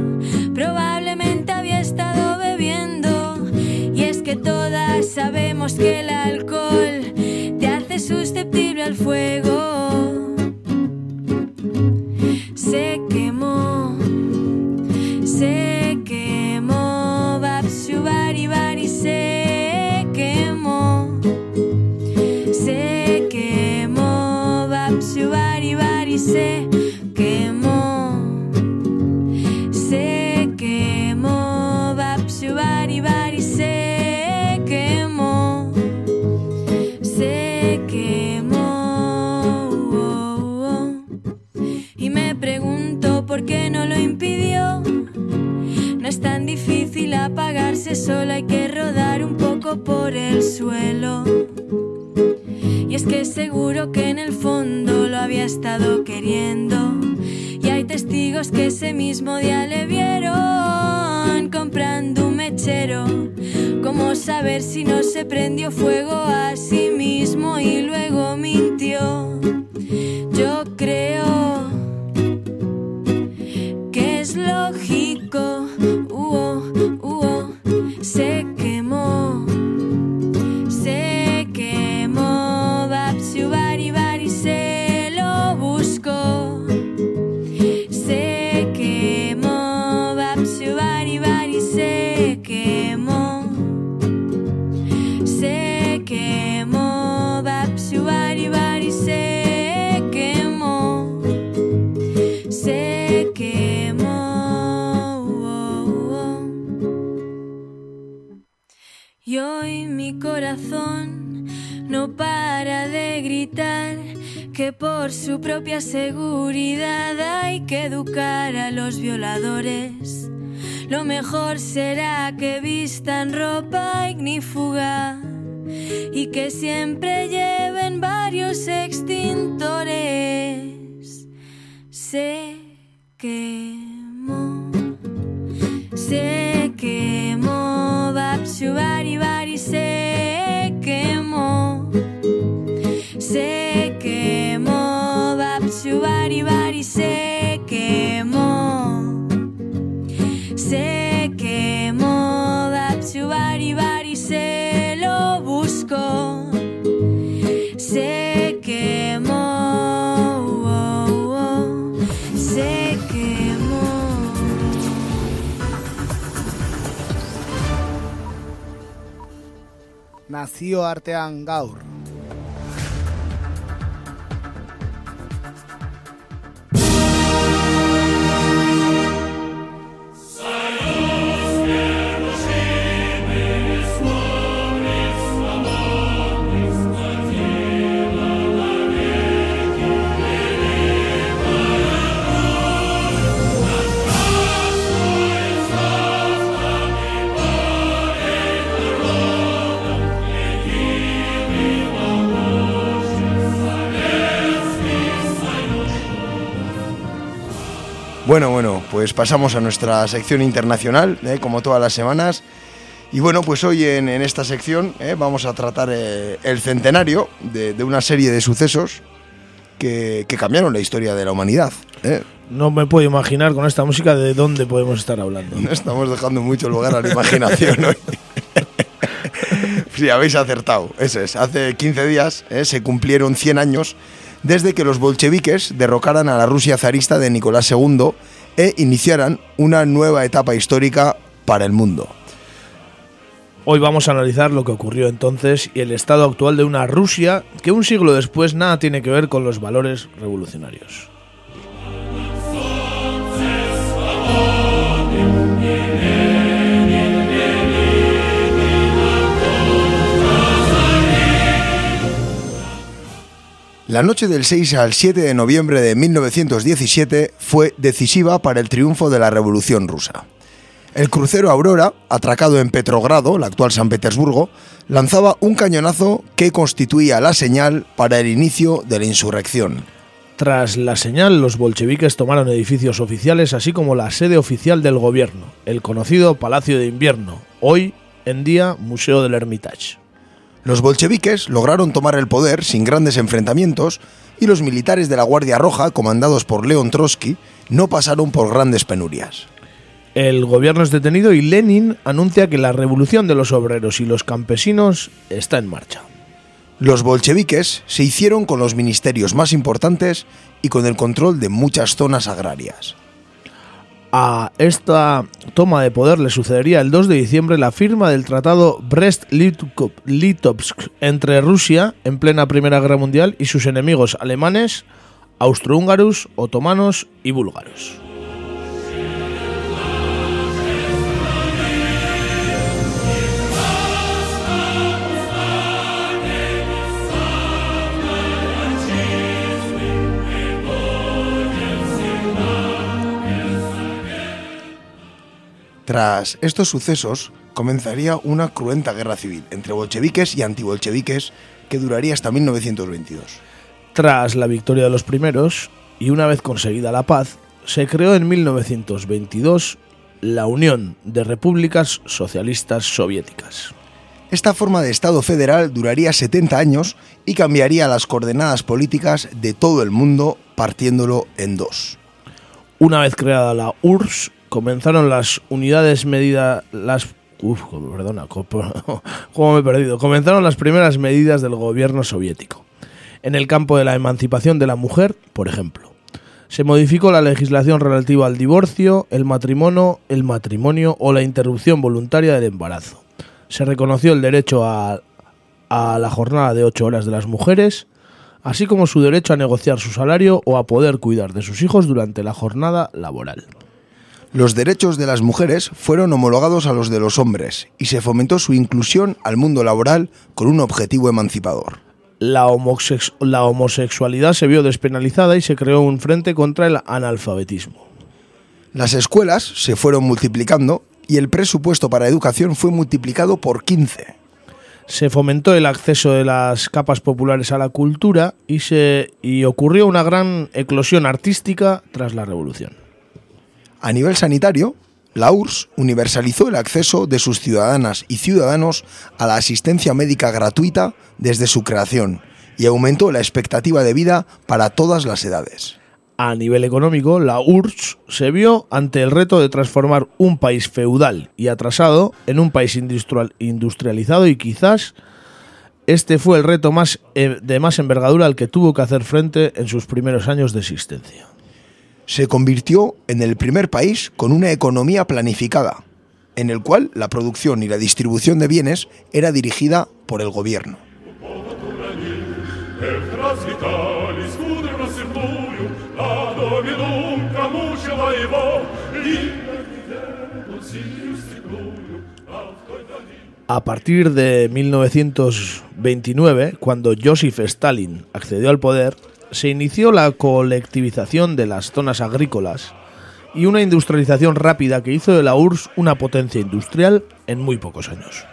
Probablemente había estado bebiendo. Y es que todas sabemos que el alcohol te hace susceptible al fuego. Por su propia seguridad hay que educar a los violadores. Lo mejor será que vistan ropa ignífuga y que siempre lleven varios extintores. Se quemó, se quemó, Bapsu Nazio artean gaur. Bueno, bueno, pues pasamos a nuestra sección internacional, ¿eh? como todas las semanas. Y bueno, pues hoy en, en esta sección ¿eh? vamos a tratar eh, el centenario de, de una serie de sucesos que, que cambiaron la historia de la humanidad. No me puedo imaginar con esta música de dónde podemos estar hablando. Estamos dejando mucho lugar a la imaginación hoy. sí, habéis acertado. Eso es. Hace 15 días se cumplieron 100 años desde que los bolcheviques derrocaran a la Rusia zarista de Nicolás II e iniciaran una nueva etapa histórica para el mundo. Hoy vamos a analizar lo que ocurrió entonces y el estado actual de una Rusia que un siglo después nada tiene que ver con los valores revolucionarios. La noche del 6 al 7 de noviembre de 1917 fue decisiva para el triunfo de la Revolución rusa. El crucero Aurora, atracado en Petrogrado, la actual San Petersburgo, lanzaba un cañonazo que constituía la señal para el inicio de la insurrección. Tras la señal, los bolcheviques tomaron edificios oficiales así como la sede oficial del gobierno, el conocido Palacio de Invierno, hoy en día Museo del Hermitage. Los bolcheviques lograron tomar el poder sin grandes enfrentamientos y los militares de la Guardia Roja, comandados por León Trotsky, no pasaron por grandes penurias. El gobierno es detenido y Lenin anuncia que la revolución de los obreros y los campesinos está en marcha. Los bolcheviques se hicieron con los ministerios más importantes y con el control de muchas zonas agrarias. A esta toma de poder le sucedería el 2 de diciembre la firma del tratado Brest-Litovsk entre Rusia, en plena Primera Guerra Mundial, y sus enemigos alemanes, austrohúngaros, otomanos y búlgaros. Tras estos sucesos, comenzaría una cruenta guerra civil entre bolcheviques y antibolcheviques que duraría hasta 1922. Tras la victoria de los primeros, y una vez conseguida la paz, se creó en 1922 la Unión de Repúblicas Socialistas Soviéticas. Esta forma de Estado federal duraría 70 años y cambiaría las coordenadas políticas de todo el mundo partiéndolo en dos. Una vez creada la URSS, comenzaron las unidades medidas las uf, perdona, cómo me he perdido. Comenzaron las primeras medidas del gobierno soviético. En el campo de la emancipación de la mujer, por ejemplo. Se modificó la legislación relativa al divorcio, el matrimonio, el matrimonio o la interrupción voluntaria del embarazo. Se reconoció el derecho a, a la jornada de ocho horas de las mujeres, así como su derecho a negociar su salario o a poder cuidar de sus hijos durante la jornada laboral. Los derechos de las mujeres fueron homologados a los de los hombres y se fomentó su inclusión al mundo laboral con un objetivo emancipador. La, homosex la homosexualidad se vio despenalizada y se creó un frente contra el analfabetismo. Las escuelas se fueron multiplicando y el presupuesto para educación fue multiplicado por 15. Se fomentó el acceso de las capas populares a la cultura y, se, y ocurrió una gran eclosión artística tras la revolución. A nivel sanitario, la URSS universalizó el acceso de sus ciudadanas y ciudadanos a la asistencia médica gratuita desde su creación y aumentó la expectativa de vida para todas las edades. A nivel económico, la URSS se vio ante el reto de transformar un país feudal y atrasado en un país industrial, industrializado y quizás este fue el reto más, eh, de más envergadura al que tuvo que hacer frente en sus primeros años de existencia se convirtió en el primer país con una economía planificada, en el cual la producción y la distribución de bienes era dirigida por el gobierno. A partir de 1929, cuando Joseph Stalin accedió al poder, se inició la colectivización de las zonas agrícolas y una industrialización rápida que hizo de la URSS una potencia industrial en muy pocos años.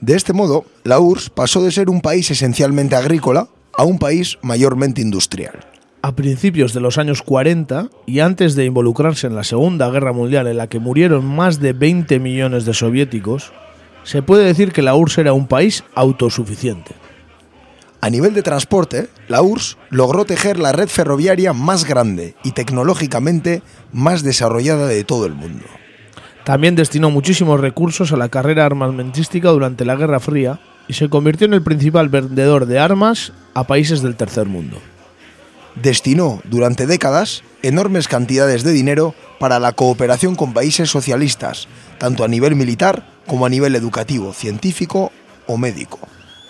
De este modo, la URSS pasó de ser un país esencialmente agrícola a un país mayormente industrial. A principios de los años 40 y antes de involucrarse en la Segunda Guerra Mundial en la que murieron más de 20 millones de soviéticos, se puede decir que la URSS era un país autosuficiente. A nivel de transporte, la URSS logró tejer la red ferroviaria más grande y tecnológicamente más desarrollada de todo el mundo. También destinó muchísimos recursos a la carrera armamentística durante la Guerra Fría y se convirtió en el principal vendedor de armas a países del tercer mundo. Destinó durante décadas enormes cantidades de dinero para la cooperación con países socialistas, tanto a nivel militar como a nivel educativo, científico o médico.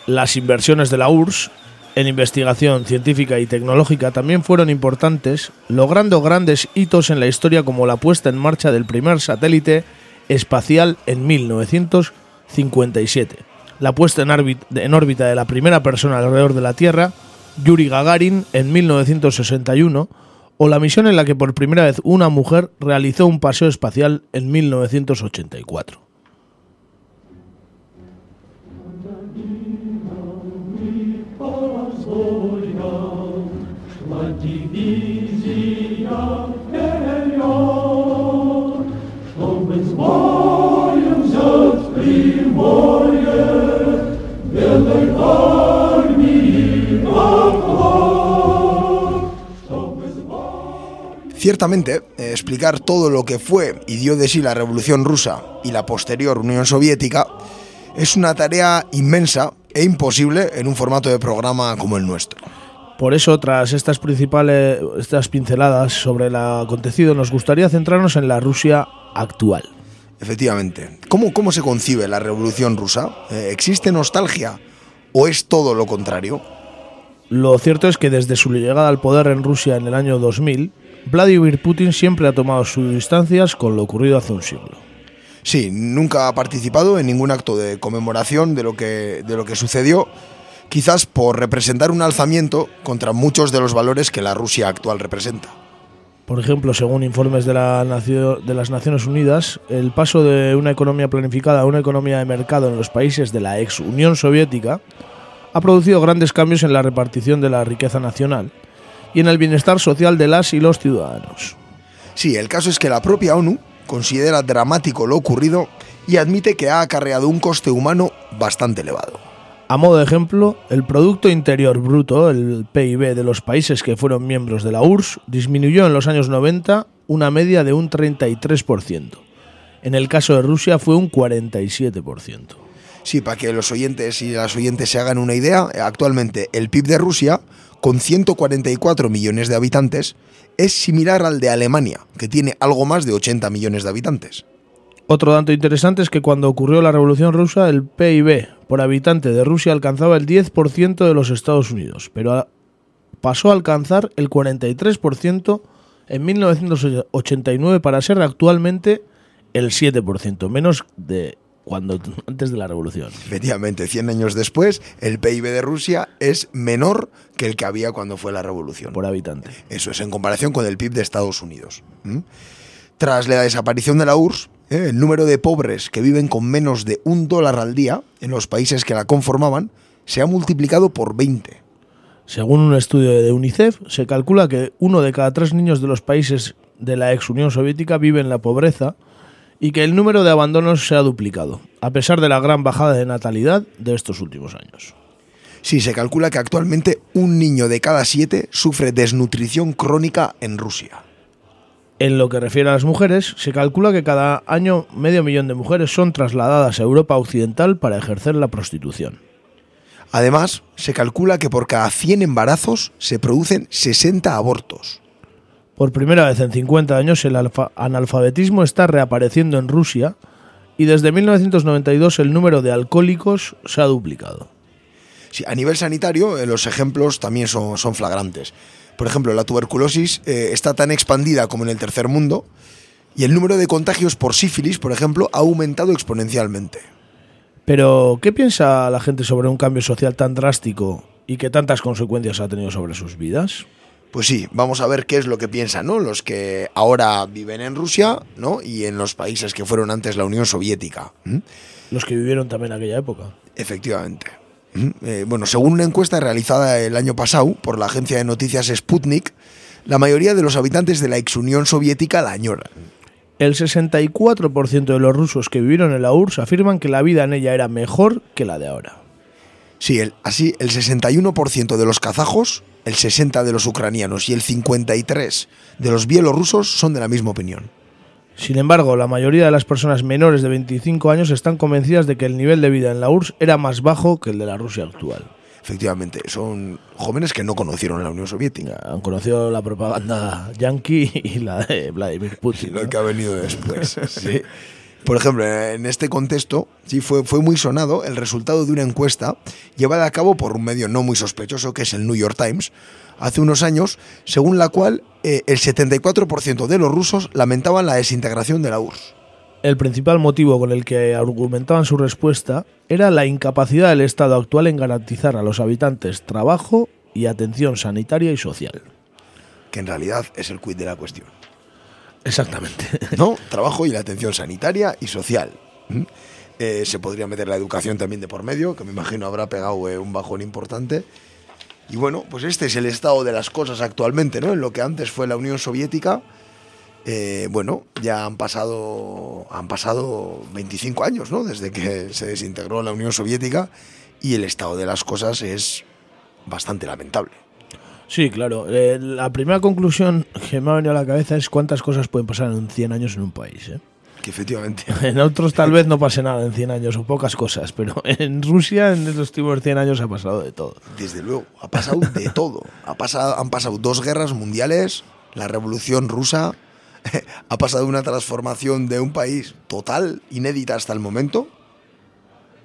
Las inversiones de la URSS en investigación científica y tecnológica también fueron importantes, logrando grandes hitos en la historia como la puesta en marcha del primer satélite espacial en 1957, la puesta en, órbita de la primera persona alrededor de la Tierra, Yuri Gagarin, en 1961, o la misión en la que por primera vez una mujer realizó un paseo espacial en 1984. Ciertamente, eh, explicar todo lo que fue y dio de sí la Revolución Rusa y la posterior Unión Soviética es una tarea inmensa e imposible en un formato de programa como el nuestro. Por eso, tras estas principales estas pinceladas sobre lo acontecido, nos gustaría centrarnos en la Rusia actual. Efectivamente. ¿Cómo, cómo se concibe la Revolución Rusa? Eh, ¿Existe nostalgia o es todo lo contrario? Lo cierto es que desde su llegada al poder en Rusia en el año 2000, Vladimir Putin siempre ha tomado sus distancias con lo ocurrido hace un siglo. Sí, nunca ha participado en ningún acto de conmemoración de lo que, de lo que sucedió, quizás por representar un alzamiento contra muchos de los valores que la Rusia actual representa. Por ejemplo, según informes de, la de las Naciones Unidas, el paso de una economía planificada a una economía de mercado en los países de la ex Unión Soviética ha producido grandes cambios en la repartición de la riqueza nacional y en el bienestar social de las y los ciudadanos. Sí, el caso es que la propia ONU considera dramático lo ocurrido y admite que ha acarreado un coste humano bastante elevado. A modo de ejemplo, el Producto Interior Bruto, el PIB de los países que fueron miembros de la URSS, disminuyó en los años 90 una media de un 33%. En el caso de Rusia fue un 47%. Sí, para que los oyentes y las oyentes se hagan una idea, actualmente el PIB de Rusia, con 144 millones de habitantes, es similar al de Alemania, que tiene algo más de 80 millones de habitantes. Otro dato interesante es que cuando ocurrió la Revolución Rusa, el PIB por habitante de Rusia alcanzaba el 10% de los Estados Unidos, pero pasó a alcanzar el 43% en 1989 para ser actualmente el 7%, menos de cuando antes de la revolución. Efectivamente, 100 años después, el PIB de Rusia es menor que el que había cuando fue la revolución. Por habitante. Eso es, en comparación con el PIB de Estados Unidos. ¿Mm? Tras la desaparición de la URSS, ¿eh? el número de pobres que viven con menos de un dólar al día en los países que la conformaban se ha multiplicado por 20. Según un estudio de UNICEF, se calcula que uno de cada tres niños de los países de la ex Unión Soviética vive en la pobreza y que el número de abandonos se ha duplicado, a pesar de la gran bajada de natalidad de estos últimos años. Sí, se calcula que actualmente un niño de cada siete sufre desnutrición crónica en Rusia. En lo que refiere a las mujeres, se calcula que cada año medio millón de mujeres son trasladadas a Europa Occidental para ejercer la prostitución. Además, se calcula que por cada 100 embarazos se producen 60 abortos. Por primera vez en 50 años el analfabetismo está reapareciendo en Rusia y desde 1992 el número de alcohólicos se ha duplicado. Sí, a nivel sanitario eh, los ejemplos también son, son flagrantes. Por ejemplo, la tuberculosis eh, está tan expandida como en el tercer mundo y el número de contagios por sífilis, por ejemplo, ha aumentado exponencialmente. Pero, ¿qué piensa la gente sobre un cambio social tan drástico y que tantas consecuencias ha tenido sobre sus vidas? Pues sí, vamos a ver qué es lo que piensan, ¿no? Los que ahora viven en Rusia, ¿no? Y en los países que fueron antes la Unión Soviética. Los que vivieron también en aquella época. Efectivamente. Eh, bueno, según una encuesta realizada el año pasado por la agencia de noticias Sputnik, la mayoría de los habitantes de la ex Unión Soviética la añoran. El 64% de los rusos que vivieron en la URSS afirman que la vida en ella era mejor que la de ahora. Sí, el, así el 61% de los kazajos, el 60% de los ucranianos y el 53% de los bielorrusos son de la misma opinión. Sin embargo, la mayoría de las personas menores de 25 años están convencidas de que el nivel de vida en la URSS era más bajo que el de la Rusia actual. Efectivamente, son jóvenes que no conocieron la Unión Soviética. Han conocido la propaganda yankee y la de Vladimir Putin. Lo que ha venido después. sí. Por ejemplo, en este contexto, sí fue, fue muy sonado el resultado de una encuesta llevada a cabo por un medio no muy sospechoso, que es el New York Times, hace unos años, según la cual eh, el 74% de los rusos lamentaban la desintegración de la URSS. El principal motivo con el que argumentaban su respuesta era la incapacidad del Estado actual en garantizar a los habitantes trabajo y atención sanitaria y social. Que en realidad es el quid de la cuestión. Exactamente. ¿No? Trabajo y la atención sanitaria y social. ¿Mm? Eh, se podría meter la educación también de por medio, que me imagino habrá pegado eh, un bajón importante. Y bueno, pues este es el estado de las cosas actualmente, ¿no? En lo que antes fue la Unión Soviética, eh, bueno, ya han pasado, han pasado 25 años, ¿no? Desde que se desintegró la Unión Soviética y el estado de las cosas es bastante lamentable. Sí, claro. Eh, la primera conclusión que me ha venido a la cabeza es cuántas cosas pueden pasar en 100 años en un país. ¿eh? Que efectivamente. En otros tal vez no pase nada en 100 años o pocas cosas, pero en Rusia en estos últimos 100 años ha pasado de todo. Desde luego, ha pasado de todo. Ha pasado, han pasado dos guerras mundiales, la revolución rusa, ha pasado una transformación de un país total, inédita hasta el momento.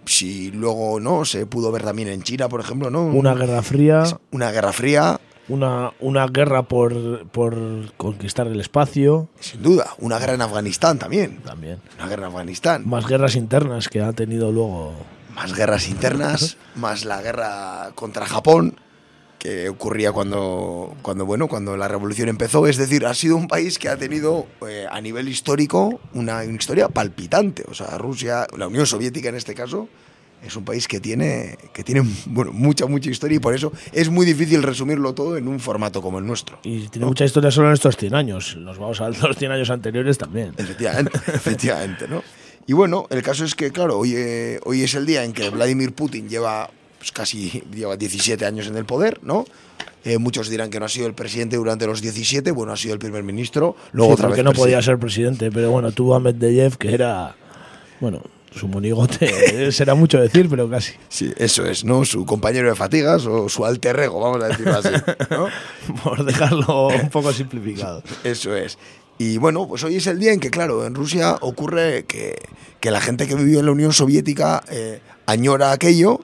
Si luego no, se pudo ver también en China, por ejemplo, ¿no? Una guerra fría. Una guerra fría. Una, una guerra por, por conquistar el espacio. Sin duda, una guerra en Afganistán también. También. Una guerra en Afganistán. Más guerras internas que ha tenido luego. Más guerras internas, más la guerra contra Japón, que ocurría cuando, cuando, bueno, cuando la revolución empezó. Es decir, ha sido un país que ha tenido eh, a nivel histórico una, una, historia palpitante. O sea, Rusia, la Unión Soviética en este caso, es un país que tiene, que tiene bueno, mucha, mucha historia y por eso es muy difícil resumirlo todo en un formato como el nuestro. Y tiene mucha historia solo en estos 100 años. Nos vamos a los 100 años anteriores también. Efectivamente, efectivamente, ¿no? Y bueno, el caso es que, claro, hoy, eh, hoy es el día en que Vladimir Putin lleva pues, casi lleva 17 años en el poder, ¿no? Eh, muchos dirán que no ha sido el presidente durante los 17, bueno, ha sido el primer ministro, luego Sí, otra vez no presidente. podía ser presidente, pero bueno, tuvo a Medvedev, que era, bueno, su monigote, será mucho decir, pero casi. Sí, eso es, ¿no? Su compañero de fatigas o su alter ego, vamos a decirlo así, ¿no? Por dejarlo un poco simplificado. Eso es. Y bueno, pues hoy es el día en que, claro, en Rusia ocurre que, que la gente que vivió en la Unión Soviética eh, añora aquello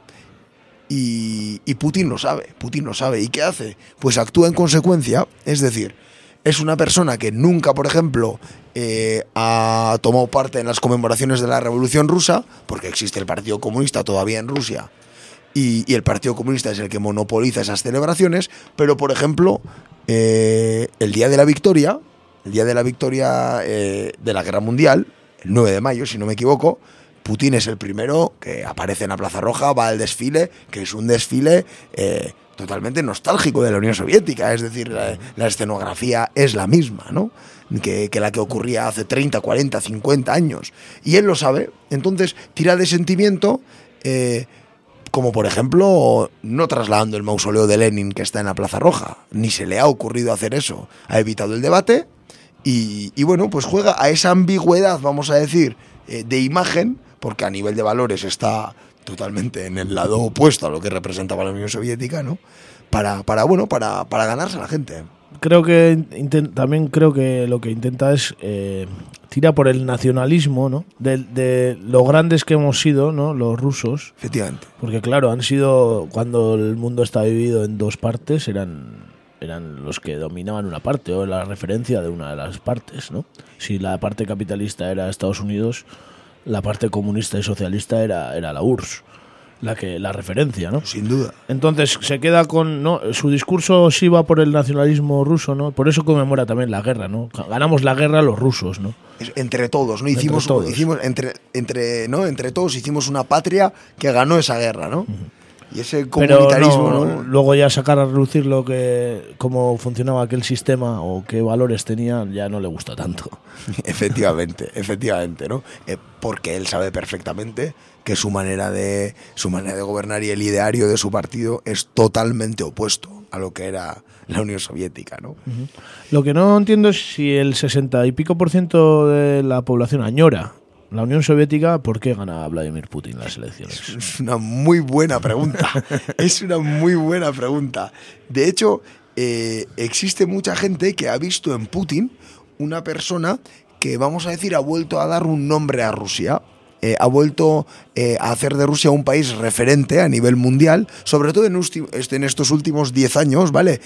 y, y Putin lo sabe, Putin lo sabe. ¿Y qué hace? Pues actúa en consecuencia, es decir, es una persona que nunca, por ejemplo, eh, ha tomado parte en las conmemoraciones de la Revolución Rusa, porque existe el Partido Comunista todavía en Rusia, y, el Partido Comunista es el que monopoliza esas celebraciones, pero por ejemplo, eh, el Día de la Victoria, el Día de la Victoria eh, de la Guerra Mundial, el 9 de mayo, si no me equivoco, Putin es el primero que aparece en la Plaza Roja, va al desfile, que es un desfile totalmente nostálgico de la Unión Soviética, es decir, la, escenografía es la misma, ¿no? Que, que la que ocurría hace 30, 40, 50 años. Y él lo sabe, entonces tira de sentimiento, eh, como por ejemplo, no trasladando el mausoleo de Lenin que está en la Plaza Roja, ni se le ha ocurrido hacer eso, ha evitado el debate y, y bueno, pues juega a esa ambigüedad, vamos a decir, eh, de imagen, porque a nivel de valores está totalmente en el lado opuesto a lo que representaba la Unión Soviética, ¿no? Para, para bueno, para, para ganarse a la gente. Creo que también creo que lo que intenta es eh, tira por el nacionalismo, ¿no? De, de lo grandes que hemos sido, ¿no? Los rusos. Efectivamente. Porque claro, han sido cuando el mundo está dividido en dos partes, eran eran los que dominaban una parte o la referencia de una de las partes, ¿no? Si la parte capitalista era Estados Unidos, la parte comunista y socialista era, era la URSS, la que la referencia, ¿no? Sin duda. Entonces se queda con no su discurso sí va por el nacionalismo ruso, ¿no? Por eso conmemora también la guerra, ¿no? Ganamos la guerra los rusos, ¿no? Entre todos, ¿no? Entre Hicimos, todos. hicimos entre, entre, ¿no? entre todos hicimos una patria que ganó esa guerra, ¿no? Y ese Pero comunitarismo, no, ¿no? luego ya sacar a relucir lo que cómo funcionaba aquel sistema o qué valores tenía ya no le gusta tanto. Efectivamente, efectivamente, ¿no? Eh, porque él sabe perfectamente que su manera de su manera de gobernar y el ideario de su partido es totalmente opuesto a lo que era la Unión Soviética, ¿no? Lo que no entiendo es si el 60 y pico por ciento de la población añora la Unión Soviética, ¿por qué gana Vladimir Putin las elecciones? Es una muy buena pregunta. es una muy buena pregunta. De hecho, eh, existe mucha gente que ha visto en Putin una persona que, vamos a decir, ha vuelto a dar un nombre a Rusia. Eh, ha vuelto eh, a hacer de Rusia un país referente a nivel mundial, sobre todo en, este- en estos últimos 10 años, ¿vale?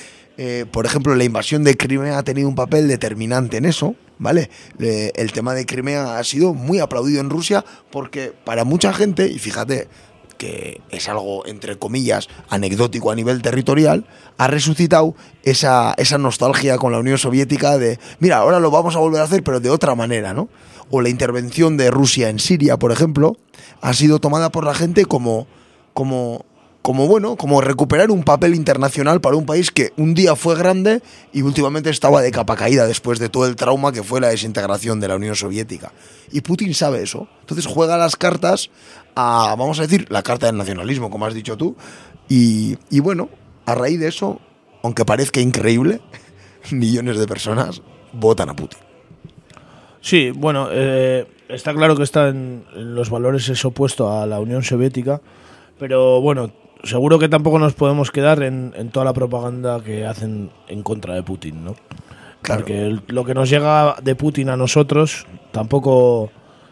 Por ejemplo, la invasión de Crimea ha tenido un papel determinante en eso, ¿vale? El tema de Crimea ha sido muy aplaudido en Rusia porque para mucha gente, y fíjate que es algo, entre comillas, anecdótico a nivel territorial, ha resucitado esa, esa nostalgia con la Unión Soviética de, mira, ahora lo vamos a volver a hacer, pero de otra manera, ¿no? O la intervención de Rusia en Siria, por ejemplo, ha sido tomada por la gente como, como, como bueno, como recuperar un papel internacional para un país que un día fue grande y últimamente estaba de capa caída después de todo el trauma que fue la desintegración de la Unión Soviética. Y Putin sabe eso. Entonces juega las cartas a, vamos a decir, la carta del nacionalismo, como has dicho tú. Y, y bueno, a raíz de eso, aunque parezca increíble, millones de personas votan a Putin. Sí, bueno, eh, está claro que está en, los valores es opuesto a la Unión Soviética, pero bueno, seguro que tampoco nos podemos quedar en, en toda la propaganda que hacen en contra de Putin, ¿no? Claro. Porque el- lo que nos llega de Putin a nosotros tampoco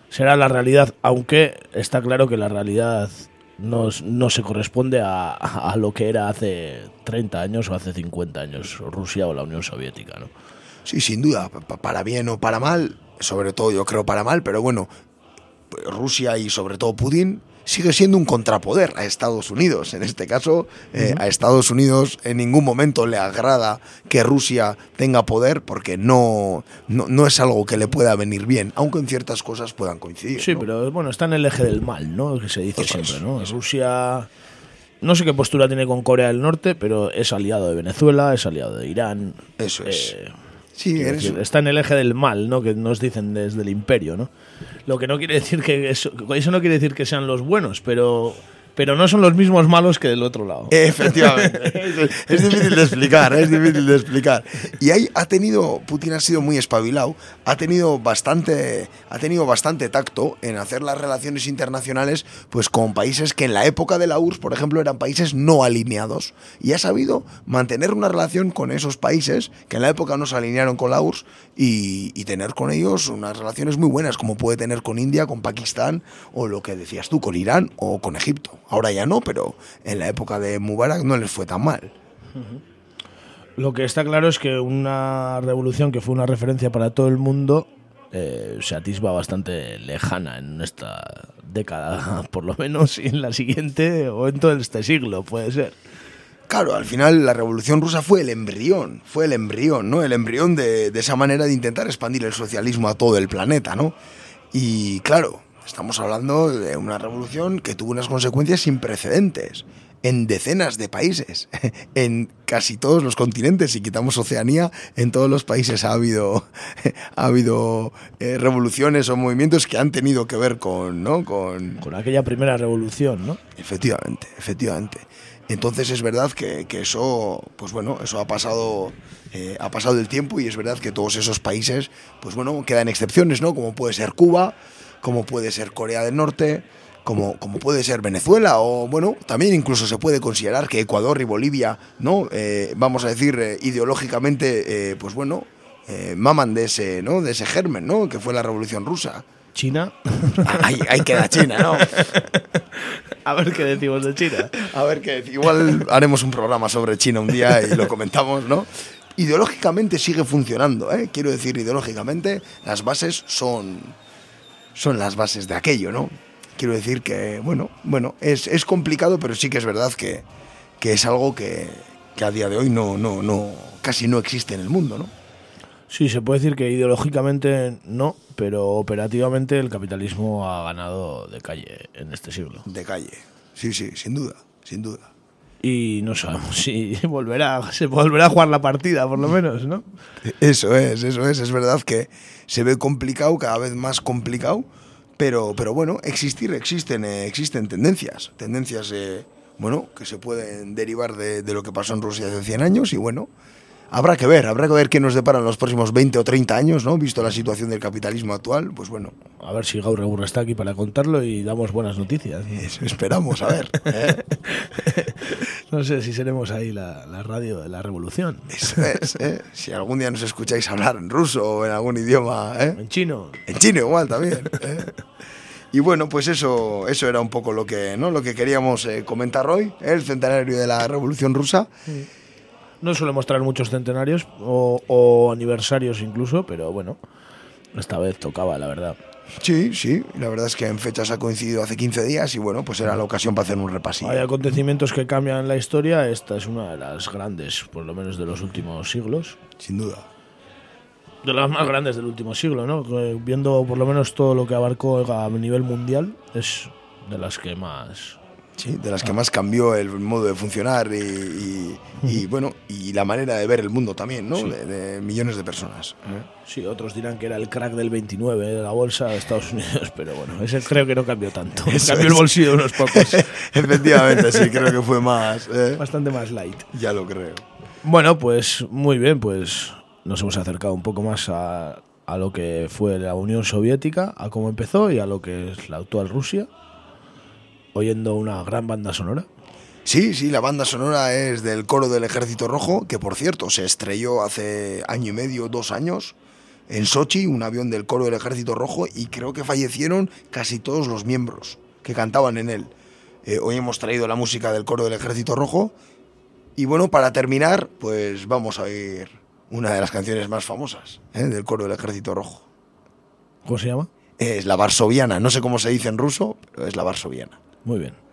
será la realidad, aunque está claro que la realidad no, no se corresponde a, a lo que era hace 30 años o hace 50 años Rusia o la Unión Soviética, ¿no? Sí, sin duda, pa- pa- para bien o para mal, sobre todo yo creo para mal, pero bueno, Rusia y sobre todo Putin sigue siendo un contrapoder a Estados Unidos. En este caso, eh, a Estados Unidos en ningún momento le agrada que Rusia tenga poder porque no, no, no es algo que le pueda venir bien, aunque en ciertas cosas puedan coincidir. Sí, ¿no? pero bueno, está en el eje del mal, ¿no? Que se dice Eso siempre, ¿no? Rusia. No sé qué postura tiene con Corea del Norte, pero es aliado de Venezuela, es aliado de Irán. Eso es. Eh, Sí, decir, está en el eje del mal, ¿no? Que nos dicen desde el imperio, ¿no? Lo que no quiere decir que eso, eso no quiere decir que sean los buenos, pero pero no son los mismos malos que del otro lado. Efectivamente. es, es difícil de explicar, es difícil de explicar. Y ahí ha tenido, Putin ha sido muy espabilado, ha tenido bastante, ha tenido bastante tacto en hacer las relaciones internacionales pues con países que en la época de la URSS, por ejemplo, eran países no alineados. Y ha sabido mantener una relación con esos países que en la época no se alinearon con la URSS y, tener con ellos unas relaciones muy buenas, como puede tener con India, con Pakistán o lo que decías tú, con Irán o con Egipto. Ahora ya no, pero en la época de Mubarak no les fue tan mal. Lo que está claro es que una revolución que fue una referencia para todo el mundo eh, se atisba bastante lejana en esta década, por lo menos, y en la siguiente o en todo este siglo, puede ser. Claro, al final la revolución rusa fue el embrión, fue el embrión, ¿no? El embrión de, esa manera de intentar expandir el socialismo a todo el planeta, ¿no? Y claro, estamos hablando de una revolución que tuvo unas consecuencias sin precedentes en decenas de países, en casi todos los continentes, si quitamos Oceanía, en todos los países ha habido, ha habido eh, revoluciones o movimientos que han tenido que ver con, ¿no? con, Con aquella primera revolución, ¿no? Efectivamente, efectivamente. Entonces es verdad que, que eso, pues bueno, eso ha pasado, eh, ha pasado el tiempo y es verdad que todos esos países, pues bueno, quedan excepciones, ¿no? Como puede ser Cuba, como puede ser Corea del Norte, como, como puede ser Venezuela o bueno, también incluso se puede considerar que Ecuador y Bolivia, ¿no? Eh, vamos a decir eh, ideológicamente, eh, pues bueno, maman de ese, ¿no? De ese germen, ¿no? Que fue la Revolución Rusa. China. Ahí, ahí queda China, ¿no? A ver qué decimos de China. A ver qué igual haremos un programa sobre China un día y lo comentamos, ¿no? Ideológicamente sigue funcionando, ¿eh? Quiero decir, ideológicamente las bases son son las bases de aquello, ¿no? Quiero decir que, bueno, bueno, es, es complicado, pero sí que es verdad que, que es algo que, que a día de hoy no, no, no, casi no existe en el mundo, ¿no? Sí, se puede decir que ideológicamente no, pero operativamente el capitalismo ha ganado de calle en este siglo. De calle. Sí, sí, sin duda, sin duda. Y no sabemos si volverá, se volverá a jugar la partida, por lo menos, ¿no? Eso es, eso es. Es verdad que se ve complicado, cada vez más complicado, pero, pero bueno, existir, existen, eh, existen tendencias. Tendencias, eh, bueno, que se pueden derivar de, de lo que pasó en Rusia hace 100 años y bueno, habrá que ver, habrá que ver qué nos deparan los próximos 20 o 30 años, ¿no? Visto la situación del capitalismo actual, pues bueno, A ver si Gaur está aquí para contarlo y damos buenas noticias. ¿no? eso esperamos, a ver. ¿eh? No sé si seremos ahí la, la radio de la revolución. Eso es, ¿eh? Si algún día nos escucháis hablar en ruso o en algún idioma, ¿eh? En chino. En chino igual también. ¿eh? Y bueno, pues eso, eso era un poco lo que, ¿no? lo que queríamos eh, comentar hoy, ¿eh? el centenario de la Revolución Rusa. No suele mostrar muchos centenarios o, o aniversarios incluso, pero bueno, esta vez tocaba, la verdad. Sí, sí, la verdad es que en fechas ha coincidido hace 15 días y bueno, pues era la ocasión para hacer un repasillo. Hay acontecimientos que cambian la historia, esta es una de las grandes, por lo menos de los últimos siglos. Sin duda. De las más grandes del último siglo, ¿no? Viendo por lo menos todo lo que abarcó a nivel mundial, es de las que más... Sí, de las que más cambió el modo de funcionar y, y- y, bueno, y la manera de ver el mundo también, ¿no? Sí. De, de millones de personas. ¿eh? Sí, otros dirán que era el crack del 29 de la bolsa de Estados Unidos, pero bueno, ese creo que no cambió tanto. Eso cambió el bolsillo de unos pocos. Efectivamente, sí, creo que fue más. ¿eh? Bastante más light. Ya lo creo. Bueno, pues muy bien, pues nos hemos acercado un poco más a, a lo que fue la Unión Soviética, a cómo empezó y a lo que es la actual Rusia, oyendo una gran banda sonora. Sí, sí, la banda sonora es del coro del Ejército Rojo, que por cierto se estrelló hace año y medio, dos años, en Sochi, un avión del coro del Ejército Rojo, y creo que fallecieron casi todos los miembros que cantaban en él. Eh, hoy hemos traído la música del coro del Ejército Rojo, y bueno, para terminar, pues vamos a oír una de las canciones más famosas ¿eh? del coro del Ejército Rojo. ¿Cómo se llama? Es la varsoviana, no sé cómo se dice en ruso, pero es la varsoviana. Muy bien.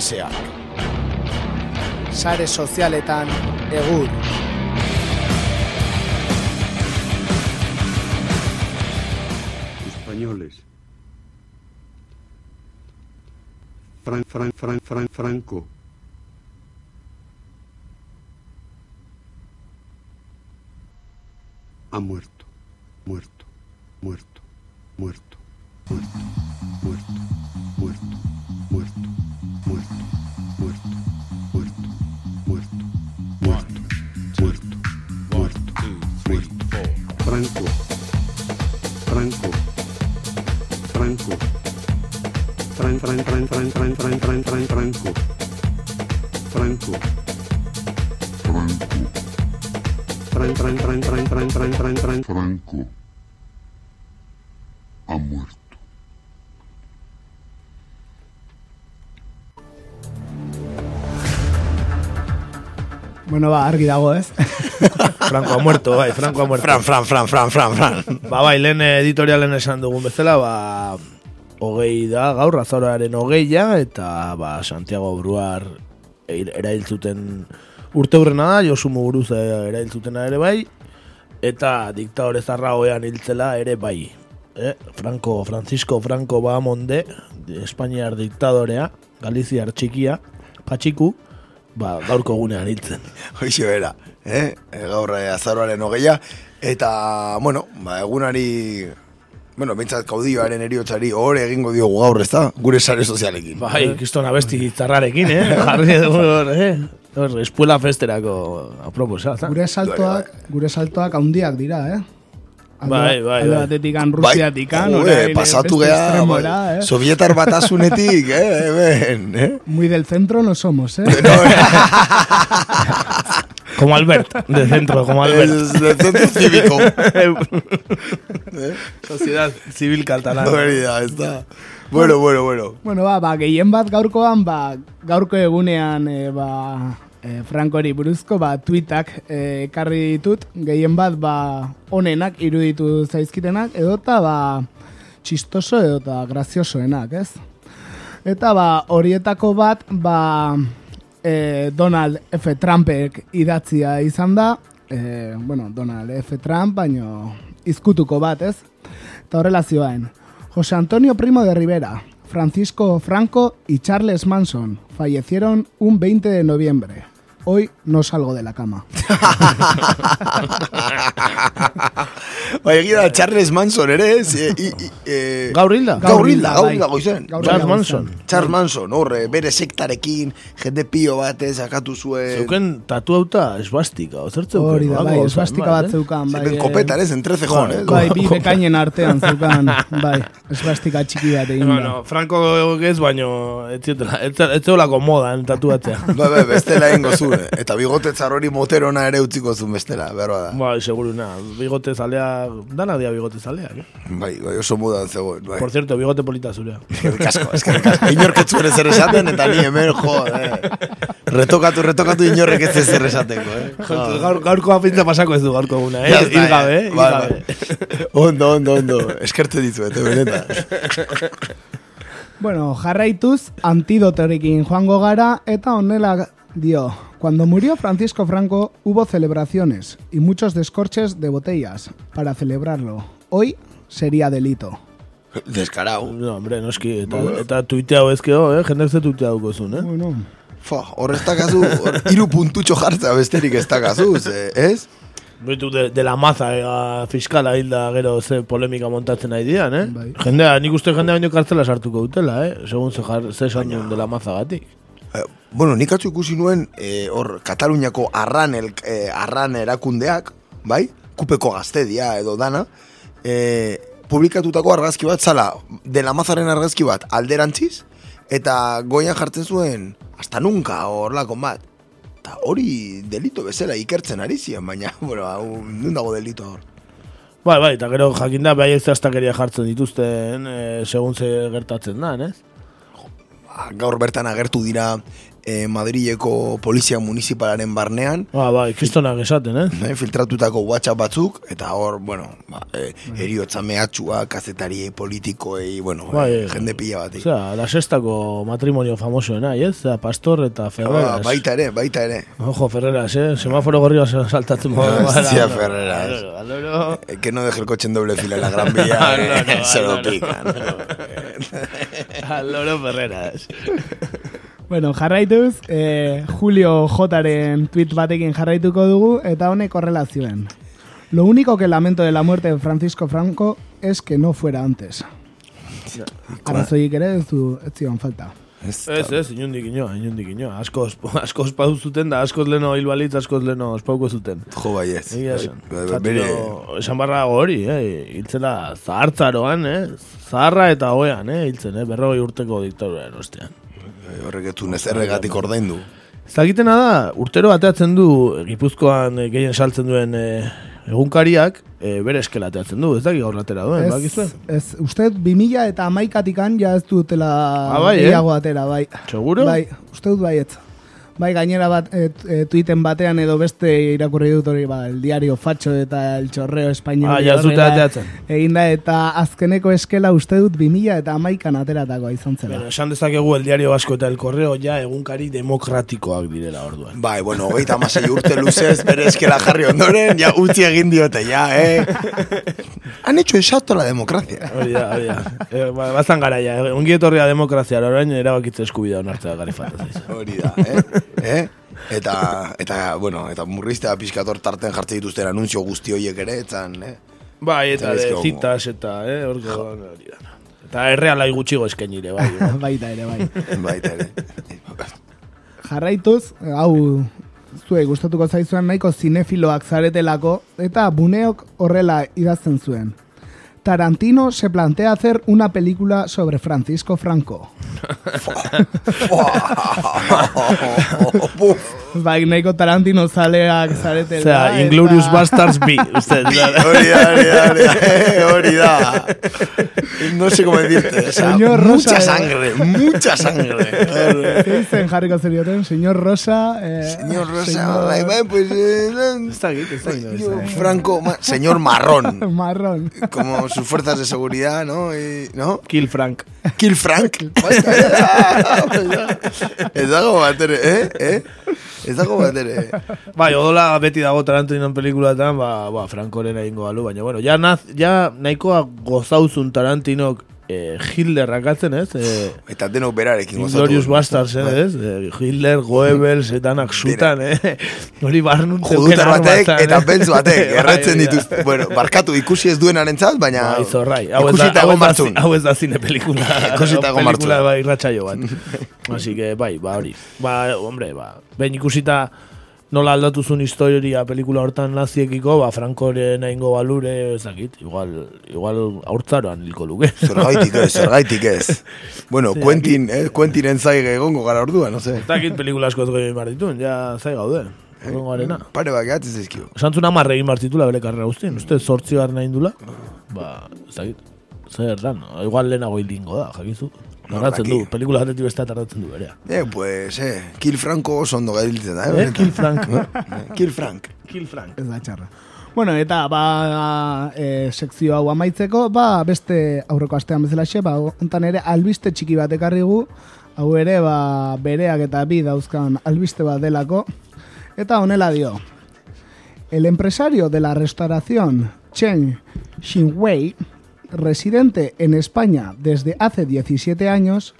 SSA. Sare sozialetan egur. Españoles. Fran, Fran, Fran, Fran, Franco. Ha muerto, muerto, muerto, muerto, muerto, muerto, Franco. Franco. Franco. Fran, Fran, Fran, Fran, Fran, Fran, Fran, Fran. Franco ha muerto. Bueno, ba, argi dago, ez? Franco ha muerto, bai, Franco ha muerto. Fran, Fran, Fran, Fran, Fran, Fran. Ba, bai, lehen editorialen esan dugun bezala, ba, hogei da, gaur, azaroaren hogeia, eta, ba, Santiago Bruar er- erailtzuten urte hurrena da, Josu Muguruza erailtzutena ere bai, eta diktadore zarra hoean hiltzela ere bai. Eh? Franco, Francisco Franco Bahamonde, Espainiar diktadorea, Galiziar txikia, patxiku, ba, gaurko gunean hiltzen. Hoxe bera, eh? Gaur eh, azaroaren hogeia, eta, bueno, ba, egunari, bueno, bintzat kaudioaren eriotzari hor egingo diogu gaur, ez da? Gure sare sozialekin. Bai, kriston abesti zarrarekin, eh? Jarri dugu hor, eh? Hor, espuela festerako aproposa, eta. Gure saltoak, gure saltoak handiak dira, eh? Alde, Bai, bai, alde bai. batetikan, Rusiatikan, Bai, orain, eh, pasatu gea, bai, eh? Sovietar batasunetik, eh, hemen, eh? Muy del centro no somos, eh? Como Albert, de centro, como Albert. El, del centro cívico. Sociedad Civil Catalana. Hori ez da. Bueno, bueno, bueno. Bueno, ba, ba, gehien bat gaurkoan, ba, gaurko egunean, e, ba, e, Frankori buruzko, ba, tweetak e, ekarri ditut, gehien bat, ba, onenak iruditu zaizkitenak, edota, ba, txistoso edota graziosoenak, ez? Eta, ba, horietako bat, ba, e, Donald F. Trumpek idatzia izan da, e, bueno, Donald F. Trump, baino izkutuko bat, ez? Eta horrela zioen. José Antonio Primo de Rivera, Francisco Franco y Charles Manson fallecieron un 20 de noviembre. Hoy no salgo de la cama. Bai, egia da, Charles Manson ere, ez? E, i, i, e, Gaur hilda? Gaur hilda, gaur bai. hilda goizen. Charles Manson. Charles Manson, horre, bere sektarekin, jende pio batez, akatu zuen... Zeuken tatuauta esbastika, ozertzeu. Hori da, bai, esbastika bat zeukan, bai. Zeuken eh, kopetan, ez, entre cejón, eh? Bai, bi bekainen artean zeukan, bai, esbastika txiki bat egin. Bueno, Franco gez, baino, ez ez ez zeolako modan tatuatzea. Bai, bai, bestela ingo zuen. Eta bigote hori moterona ere utziko zuen bestela, berba da. Bai, seguruna, bigote zalea, dana dia bigote zaleak, eh? Bai, bai, oso mudan zegoen, bai. Por cierto, bigote polita zurea. Eskerrik asko, eskerrik asko. Inork ez zuen ezer esaten, eta ni hemen, jo, eh. Retokatu, retokatu inorrek ez ezer esateko, eh. Gaur, gaurkoa pintza pasako ez du gaurko guna, eh? Ya está, Ilgabe, eh. Ilgabe. bai. Ondo, ondo, ondo. Eskertu dizuet, eh, benetan. Bueno, jarraituz, antidotorekin joango gara, eta honela dio, cuando murió Francisco Franco hubo celebraciones y muchos descorches de botellas para celebrarlo. Hoy sería delito. Deskarau. No, hombre, noski, eta, eta tuiteau ezkeo, eh? Jendek ze tuiteauko zuen, eh? Bueno, Fa, hor ez dakazu, hor hiru puntutxo jartza besterik ez dakazu, ze, ez? Bitu de, de la maza ega fiskala hilda gero ze polemika montatzen nahi dian, eh? Bai. Jendea, nik uste jendea baino kartzela sartuko dutela, eh? Segun ze, jar, ze esan de la maza gatik. Bueno, nik atzu ikusi nuen, eh, hor, Kataluniako arran, el, eh, arran erakundeak, bai? Kupeko gaztedia edo dana, eh, publikatutako argazki bat, zala, de la mazaren argazki bat alderantziz, eta goian jartzen zuen, hasta nunca, horlako bat. Eta hori delito bezala ikertzen ari zian, baina, bueno, hau, nun dago delito hor. Bai, bai, eta gero jakinda behaiek zehaztakeria jartzen dituzten, eh, segun ze gertatzen da, ez? Ba, gaur bertan agertu dira eh, Madrileko polizia municipalaren barnean, Ba, bai, kristonak esaten, eh? eh, filtratutako WhatsApp batzuk, eta hor, bueno, ba, eh, eriotza mehatxua, kazetariei, politikoei, bueno, Bai, eh, jende pila batik. Osea, la sextako matrimonio famosoena, ez? Osea, Pastor eta Ferreras. baita ere, baita ere. Ojo, Ferreras, eh? Semaforo gorri saltatzen Hostia, Ferreras. Que no deje el coche en doble fila en la Gran Vía, se lo pican. Aloro Ferreras. Bueno, jarraituz, eh, Julio Jotaren tweet batekin jarraituko dugu, eta honek horrela zioen. Lo único que lamento de la muerte de Francisco Franco es que no fuera antes. Arazoik ere ez du ez zion falta. Ez, ez, inundik inoa, inundik inoa. Askoz, askoz pau zuten da, askoz leno hil balitz, askoz leno ospauko zuten. Jo, bai ez. Egia Bai, esan. bai, Zatilo, bere- esan barra hori, eh? Hiltzela zahartzaroan, eh? Zaharra eta hoean, eh? Hiltzen, eh? Berrogei urteko diktaduran ostean. Horrek ez du nezerregatik ordaindu. Zagitena da, urtero ateatzen du, Gipuzkoan eh, gehien saltzen duen eh, egunkariak, eh, bere eskela ateatzen du, ez dakik gaur atera duen, bakizue? Ez, ez, uste 2000 eta amaikatikan ja ez dutela Ah, bai, eh? atera, bai. Seguro? Bai, uste dut baietz. Bai, gainera bat, et, et, tuiten batean edo beste irakurri dut hori, ba, el diario Facho eta el chorreo espainol. Ah, ja ateatzen. Egin da, eta azkeneko eskela uste dut 2000 eta amaikan ateratakoa izan zela. Bueno, esan dezakegu el diario Vasco eta el correo ja egunkari demokratikoak direla orduan. Bai, bueno, hogeita amasei urte luzez bere eskela jarri ondoren, ja utzi egin diote, ja, eh? Han hecho exacto la democracia. Hori da, hori da. Eh, ba, bazan garaia, eh, ongi etorria demokrazia, orain erabakitze eskubidea onartzea gari falta zaiz. Hori da, eh? Eh? Eta, eta, bueno, eta murriztea pixkator tarten jartzen dituzten anunzio guzti horiek ere, etzan, eh? Bai, eta de citas, eta, eh, orko, hori da. Eta errealai gutxigo eskenire, bai. Baita ere, bai. Baita ere. Jarraituz, hau zuei gustatuko zaizuan nahiko zinefiloak zaretelako eta buneok horrela idazten zuen. Tarantino se plantea hacer una película sobre Francisco Franco. nahiko Tarantino zaleak zaretela. Osea, Inglorious Bastards B, usted. Hori da, hori da, hori da, hori da. No sé cómo decirte, o sea, Señor Rosa, mucha eh. sangre, mucha sangre. Jarriko zerioten, señor Rosa... Eh, Señor Rosa, bai, bai, pues... Eh, está aquí, está aquí. señor Franco, ma- señor Marrón, Marrón. como sus fuerzas de seguridad, ¿no? Y, ¿No? Kill Frank. Kill Frank. Ez dago bat ere, eh? eh? Ez dago bat ere. Bai, odola beti dago Tarantinoen pelikulatan, ba, ba, Frankoren egingo balu, baina, bueno, ja, naz, ja nahikoa gozauzun Tarantinok eh, Hitler rakatzen, ez? Eh, Eta denok berarekin gozatu. Glorious Bastards, eh, ez? Eh, Hitler, Goebbels, etanak zutan, eh? Hori barnun Judutar batek eta beltz batek, Bai, erretzen da. dituz. Bueno, barkatu ikusi ez duenaren zat, baina... Bai, zorrai. Hau ez da, Ikusita hau egon ez da, martzun. hau ez da zine pelikula. Ikusita egon Pelikula, martzun. bai, irratsaio bat. Así que, bai, ba, hori. Ba, hombre, ba, behin ikusita nola aldatu zuen historia pelikula hortan naziekiko, ba, Frankoren egingo balure, ez dakit, igual, igual aurtzaroan hilko luke. Zergaitik ez, zergaitik ez. Bueno, Ze, Quentin, eh, Quentinen zaige egongo gara ordua, no sé. Ez dakit pelikula asko ez goi ditun, ja zai gaude. Egongo arena. Pare bat gehatzen zaizkio. Santzun amarre egin martitula bere karrera guztien. Uste sortzi behar nahi indula? Ba, ez dakit. Zer dan, igual lehenago hilingo da, jakizu. Tardatzen du, pelikula batetik bestea tardatzen du berea. Eh, pues, eh, Kill Franco oso ondo gabiltzen da, eh? Eh, Kill Frank. Kill Frank. Kill Frank. Ez da txarra. Bueno, eta ba, e, sekzio hau amaitzeko, ba, beste aurreko astean bezalaxe, ba, hontan ere albiste txiki bat ekarrigu, hau ere, ba, bereak eta bi dauzkan albiste bat delako, eta honela dio. El empresario de la restauración Chen Xinwei, residente en España desde hace 17 años,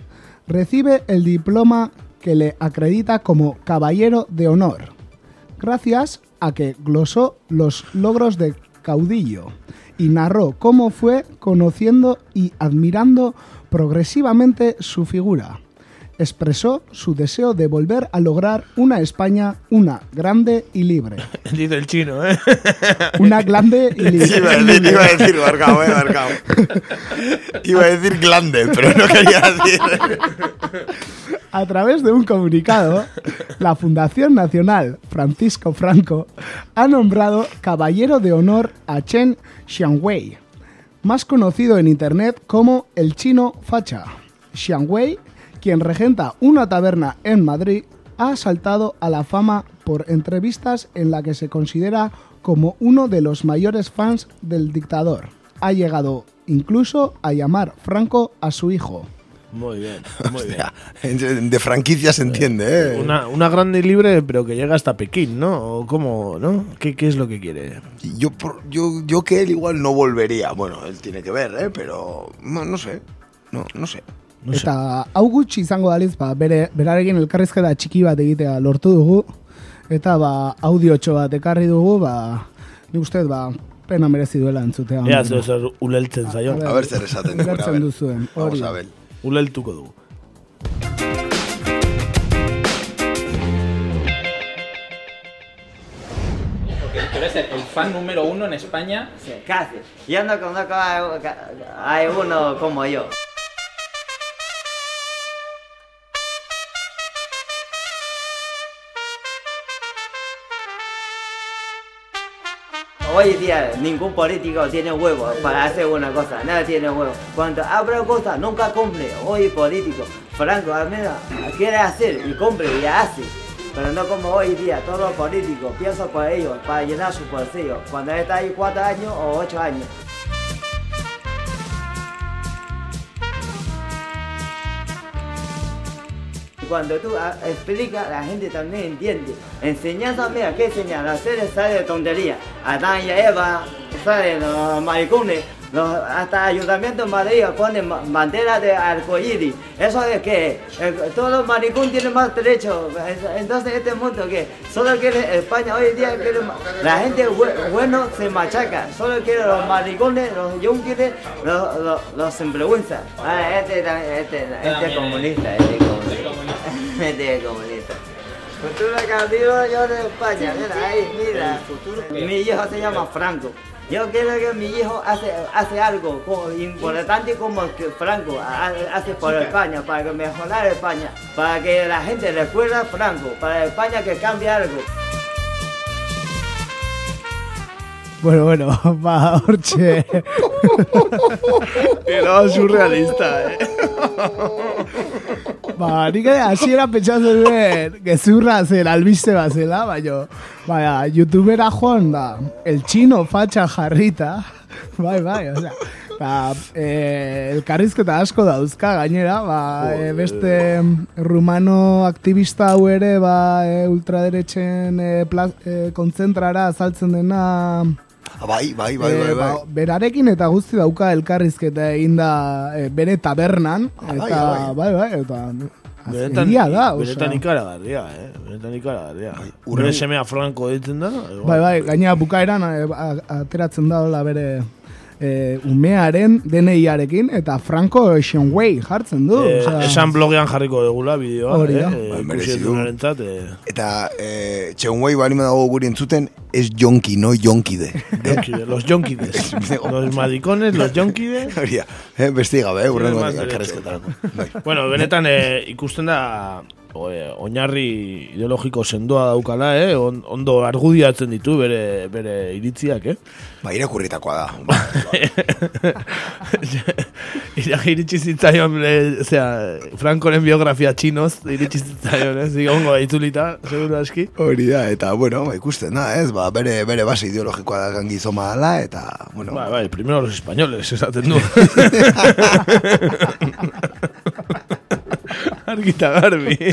recibe el diploma que le acredita como Caballero de Honor, gracias a que glosó los logros de caudillo y narró cómo fue conociendo y admirando progresivamente su figura. Expresó su deseo de volver a lograr una España una grande y libre. Dice el chino, ¿eh? Una grande y libre. Iba a decir, iba a decir, marcado, eh, marcado. Iba a decir glande, pero no quería decir. A través de un comunicado, la Fundación Nacional Francisco Franco ha nombrado Caballero de Honor a Chen Xiangwei, más conocido en Internet como el chino facha. Xiangwei, quien regenta una taberna en Madrid, ha saltado a la fama por entrevistas en la que se considera como uno de los mayores fans del dictador. Ha llegado incluso a llamar Franco a su hijo. Muy bien, muy bien. De franquicia se entiende, eh. Una, una grande y libre, pero que llega hasta Pekín, ¿no? ¿O cómo, no? ¿Qué, qué es lo que quiere? Yo, por- yo, yo que él igual no volvería. Bueno, él tiene que ver, ¿eh? Pero no, no sé. No, no sé. No sé. Eta hau gutxi izango daliz, ba, bere, berarekin elkarrizketa txiki bat egitea lortu dugu, eta ba, audiotxo bat ekarri dugu, ba, nik uste, ba, pena merezi duela entzutea. Ea, zer, zer uleltzen zaion. A ver zer esaten dugun, a Ulertzen ver. duzuen, hori. Vamos a ver. Uleltuko dugu. Tú eres el, el fan número uno en España. Casi. Yo no conozco a, a- a uno como yo. Hoy día ningún político tiene huevo para hacer una cosa, nada tiene huevo. Cuando habla cosa, nunca cumple. Hoy político, Franco Almeida quiere hacer y cumple y hace. Pero no como hoy día, todos los políticos piensan por ellos, para llenar su bolsillo. Cuando está ahí cuatro años o ocho años. Cuando tú ah, explicas, la gente también entiende. Enseñanza, mira, ¿qué enseñan? Las series sale de tontería. Adán y Eva, salen los maricones. Los, hasta Ayuntamiento de Madrid ponen bandera de arcoíris. ¿Eso es que Todos los maricones tienen más derechos. Entonces, este mundo que solo quiere España hoy en día, quiere la gente bue- bueno se machaca. Solo quiere los maricones, los yunques, los, los, los sinvergüenzas. Ah, este, este, este es comunista, este es comunista. Este es comunista. Futuro candidato yo de España, mira ahí, mira. Mi hijo se llama Franco. Yo quiero que mi hijo hace, hace algo importante como que Franco ha- hace por España, para que mejorar España, para que la gente recuerde a Franco, para España que cambie algo. Bueno, bueno, ba, hortxe. Era surrealista, eh. ba, nik ere hasiera pentsatzen duen gezurra zen albiste bat zela, baina, baina, youtubera joan da, el chino fatxa jarrita, bai, bai, osea, ba, eh, elkarrizketa asko dauzka gainera, ba, eh, beste rumano aktivista hau ere, ba, eh, ultraderetzen eh, pla- eh, kontzentrara azaltzen dena, Bai, bai, bai, Eh, bai, bai. ba, berarekin eta guzti dauka elkarrizketa eginda e, bere tabernan bai, eta bai, bai, eta Benetan, da, benetan osea. ikaragarria, eh? Benetan ikaragarria. urren- Bere semea Franco ditzen da. Bai, bai, gaina bukaeran e, a- ateratzen da bere e, umearen DNI-arekin eta Franco Shenwei jartzen du. Eh, osea. esan blogean jarriko degula bideoa. Hori da. Eh, du. duenarentzat, eh, Eta eh, txeunguei balima dago guri entzuten, ez jonki, no jonkide. Jonkide, los jonkides. los maricones, los jonkides. Hori da, eh, beste gabe, eh, urrengo. Bueno, benetan eh, ikusten da oinarri ideologiko sendoa daukala, eh? On, ondo argudiatzen ditu bere, bere iritziak, eh? Ba, irakurritakoa da. Ira, iritsi zitzaion, eh, osea, Frankoren biografia txinoz, iritsi zitzaion, ez? Ongo itzulita, seguro aski. Hori da, eta, bueno, ba, ikusten da, ez? Ba, bere, bere base ideologikoa da gangizoma dala, eta, bueno... Bai, bai, primero los españoles, esaten du. Argita garbi.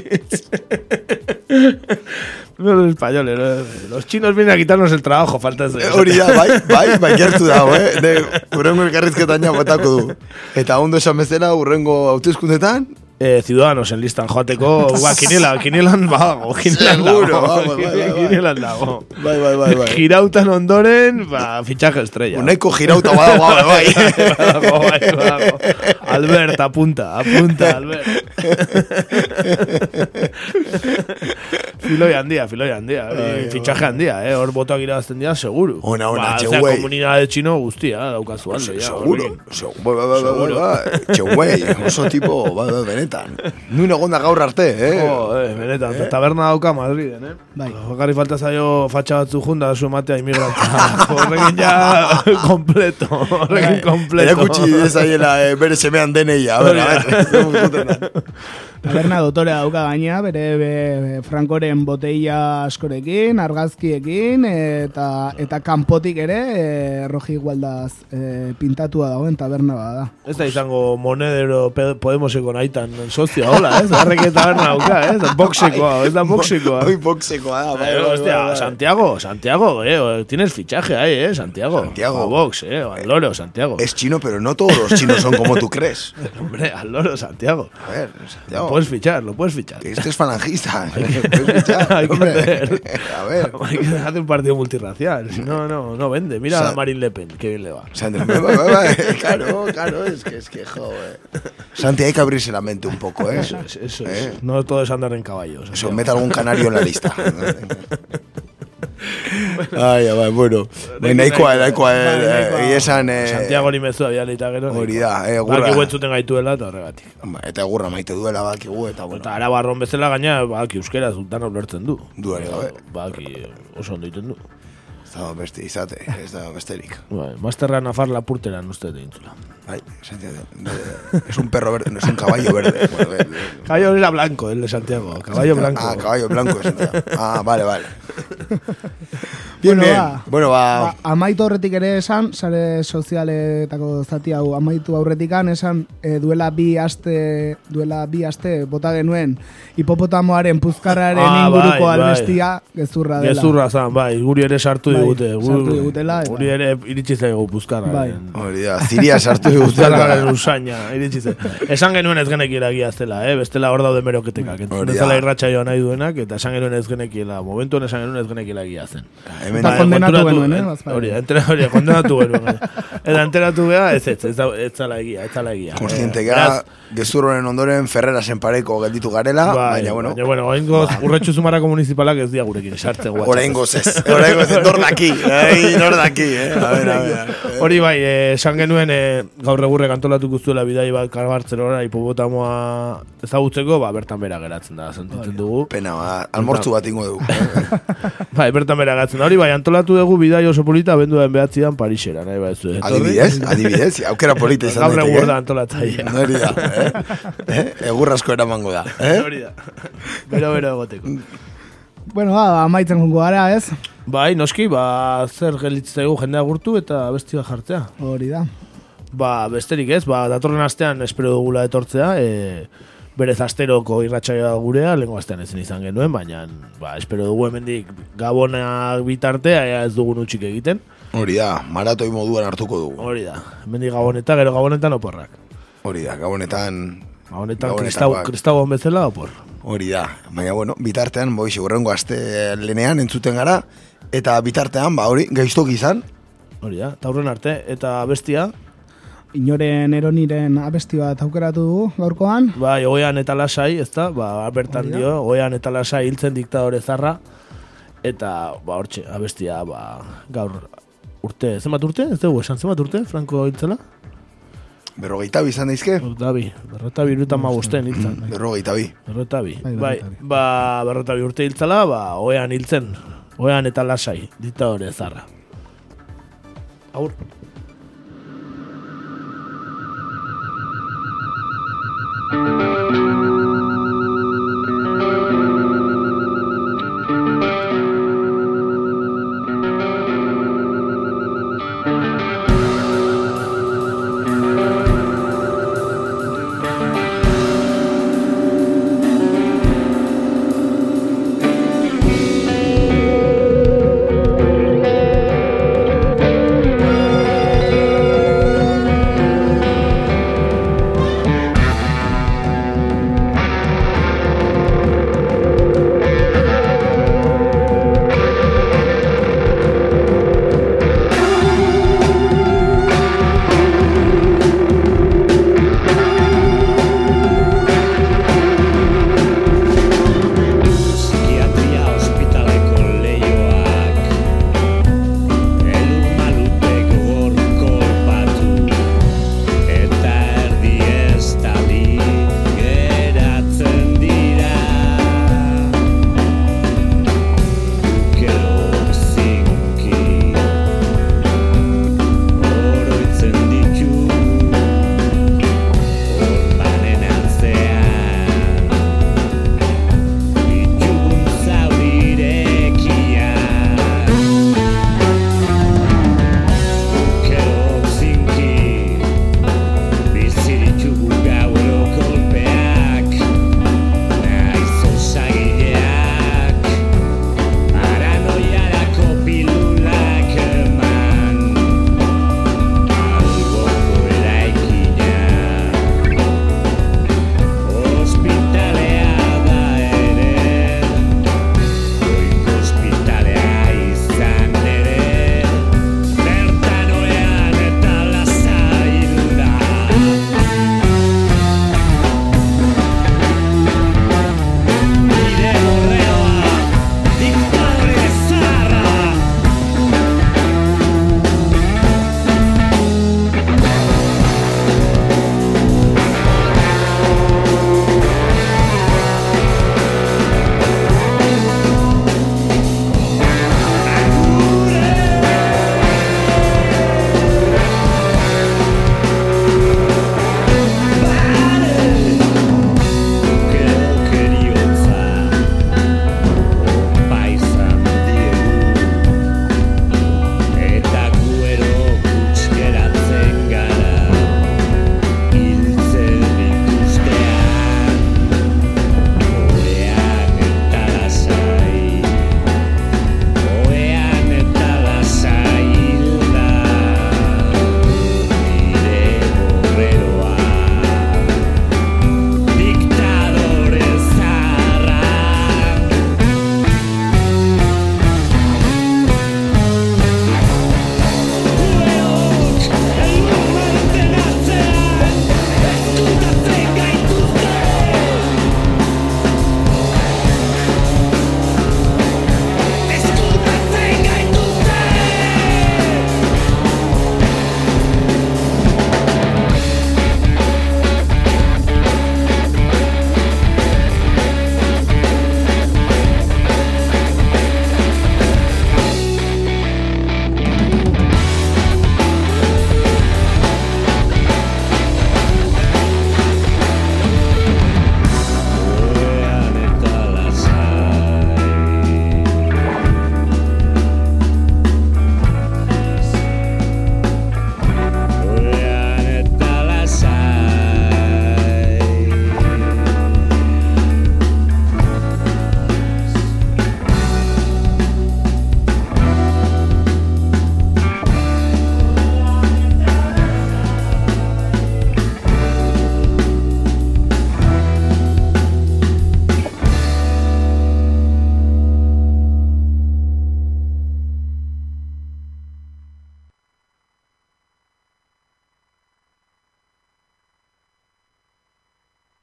No los españoles, no. los chinos vienen a quitarnos el trabajo, falta. Eh, Hori da, bai, bai, bai, gertu dago, eh? De, urrengo elkarrizketan ja botako du. Eta ondo esan bezala, urrengo hautezkundetan, Eh, ciudadanos en listan joateko, ba, kinela, kinelan kinelan dago. Seguro, vamos, bai, bai, bai. Kinelan dago. Bai, bai, bai, bai. Girautan ondoren, ba, fichaje estrella. Girauta badago, bai, bai. Badago, bai, badago. Albert, apunta, apunta, Albert. filoi handia, filoi handia. hori, fichaje handia, eh? Hor botoak irabazten dira, seguru. Ona, ona, ba, txeuei. osea, komunidade txino guztia, daukazu ja. Seguro, seguro, Seguro. Bai, bai, bai, benetan. Nuen egon da gaur arte, eh? Jo, eh, benetan, eh? taberna dauka Madriden, eh? Bai. Bakarri falta zaio fatxa batzu junda zu ematea inmigranta. Horrekin ja, kompleto, horrekin kompleto. Erakutsi dezaiela eh, bere semean deneia, a ber, a da. Taberna dotorea dauka gaina, bere be, be, Frankoren boteia askorekin, argazkiekin, eta eta kanpotik ere, e, roji igualdaz e, pintatua dagoen taberna bada. Ez da izango monedero Podemoseko naitan sozioa, hola, ez? Harreke taberna dauka, ez? Boxekoa, ez da boxekoa. Hoi boxekoa da, bai, Eh, bai, hostia, bai, bai. Santiago, Santiago, eh, tienes fichaje ahí, eh, Santiago. Santiago. A box, eh, al loro, Santiago. Es chino, pero no todos los chinos son como tú crees. Hombre, al loro, Santiago. A ver, Lo puedes fichar, lo puedes fichar. que este es falangista. Puedes fichar, Hay que hombre. hacer. A ver. Hay que hacer un partido multirracial. Si no, no, no vende. Mira a Marine Le Pen, que bien le va. Bai, bai, claro, claro, es que, es que, joder. Santi, hay que abrirse la mente un poco, ¿eh? Eso es, eso es. ¿Eh? No todo es andar en caballos. Eso, meta algún canario en la lista. Ai, bai, bueno. Bai, nahikoa, nahikoa, Bai, eh, esan... eh, Santiago ni mezu abia leita gero. Hori da, eh, Gurra. gurra. Baki entzuten gaituela eta horregatik. Eta egurra maite duela bakigu, eta bueno. Eta arabarron bezala gaina, baki euskera zultan ulertzen du. Du ere gabe. Baki oso ondo egiten du. Ez da beste izate, ez da besterik. Bai, Masterra Nafar Lapurteran uste dintzula. Bai, de- de- es un perro verde, no es un caballo verde. Bueno, ve- ve- Caballo era blanco, el de Santiago. Caballo blanco. Ah, caballo blanco. Ah, vale, vale. Bien, Bueno, bien. ba. Bueno, ba, Ba, amaitu aurretik ere esan, sare sozialetako zati hau amaitu aurretikan esan e, duela bi aste duela bi aste bota genuen hipopotamoaren puzkarraren Ah, inguruko bai, bai. albestia gezurra dela. Gezurra zan, bai, guri ere sartu Bai, digute. gu- sartu digutela, Guri ere iritsi zaigu puzkarra. Bai. hori da, ziria sartu Digutela. usaina, iritsi zaigu. Esan genuen ez genekiela gia zela, eh? bestela hor daude meroketekak. Hori Entzun da. bezala irratxa joan nahi duenak, eta esan genuen ez genekiela, momentuan esan genuen ez genekiela gia zen. Eta kondenatu genuen, eh, en- bazpare. Hori, entera, hori, kondenatu genuen. bai. Eta enteratu geha, ez ez, ez, ez zala egia, ez zala egia. Konstiente Eh, gara, gezur honen ondoren Ferrerasen pareko gelditu garela, Bai, baina, bueno, baina, bueno, oraingoz urretxu zumarrako municipalak ez dia gurekin sartzen guatxak. oraingoz ez, oraingoz ez, nor daki, ai, nor daki, eh? A ver, a ver. Hori bai, eh, esan genuen eh, gaur egurrek antolatuko zuela bidai bat karbartzelora hipopotamoa ezagutzeko, ba, bertan bera geratzen da, sentitzen dugu. Pena, ba, almortzu bat ingo dugu. Bai, bertan bera geratzen da. Hori bai, antolatu dugu bidai oso polita benduaren behatzian Parixera, nahi bai zu. Adibidez, adibidez, aukera polita izan Gaur daiteke. egur da antolatzaia. Hori da, eh? eh? Egur asko eramango da, eh? Hori da. Bero, bero egoteko. Bueno, ba, amaitzen gongo gara, ez? Bai, noski, ba, zer gelitzen zaigu jendea gurtu eta bestia jartzea. Hori da. Ba, besterik ez, ba, datorren astean espero dugula etortzea, e, berez asteroko irratsaioa gurea, lehenko astean ezin izan genuen, baina ba, espero dugu hemendik gabonak bitartea, ea ez dugun utxik egiten. Hori da, maratoi moduan hartuko dugu. Hori da, hemendik gaboneta, gero gabonetan oporrak. Hori da, gabonetan... Gabonetan kristau, kristau bezala opor. Hori da, baina bueno, bitartean, boi, segurrengo aste lenean entzuten gara, eta bitartean, ba, hori, gaiztok izan, Hori da, eta aurren arte, eta bestia, Inoren eroniren abesti bat aukeratu dugu gaurkoan. Bai, oean eta lasai, ez da, ba, bertan dio, oean eta lasai hiltzen diktadore zarra, eta, ba, hortxe, abestia, ba, gaur urte, zenbat urte? Ez dugu, esan zenbat urte, Franco hiltzela? berrogeita bi izan daizke? Berrota bi, berrota bi irutan magusten hiltzen. Berrogeita bi. Berrota bi, Bai, bai, ba, berrota bi urte hiltzela, ba, oean hiltzen, oean eta lasai, diktadore zarra. Aur.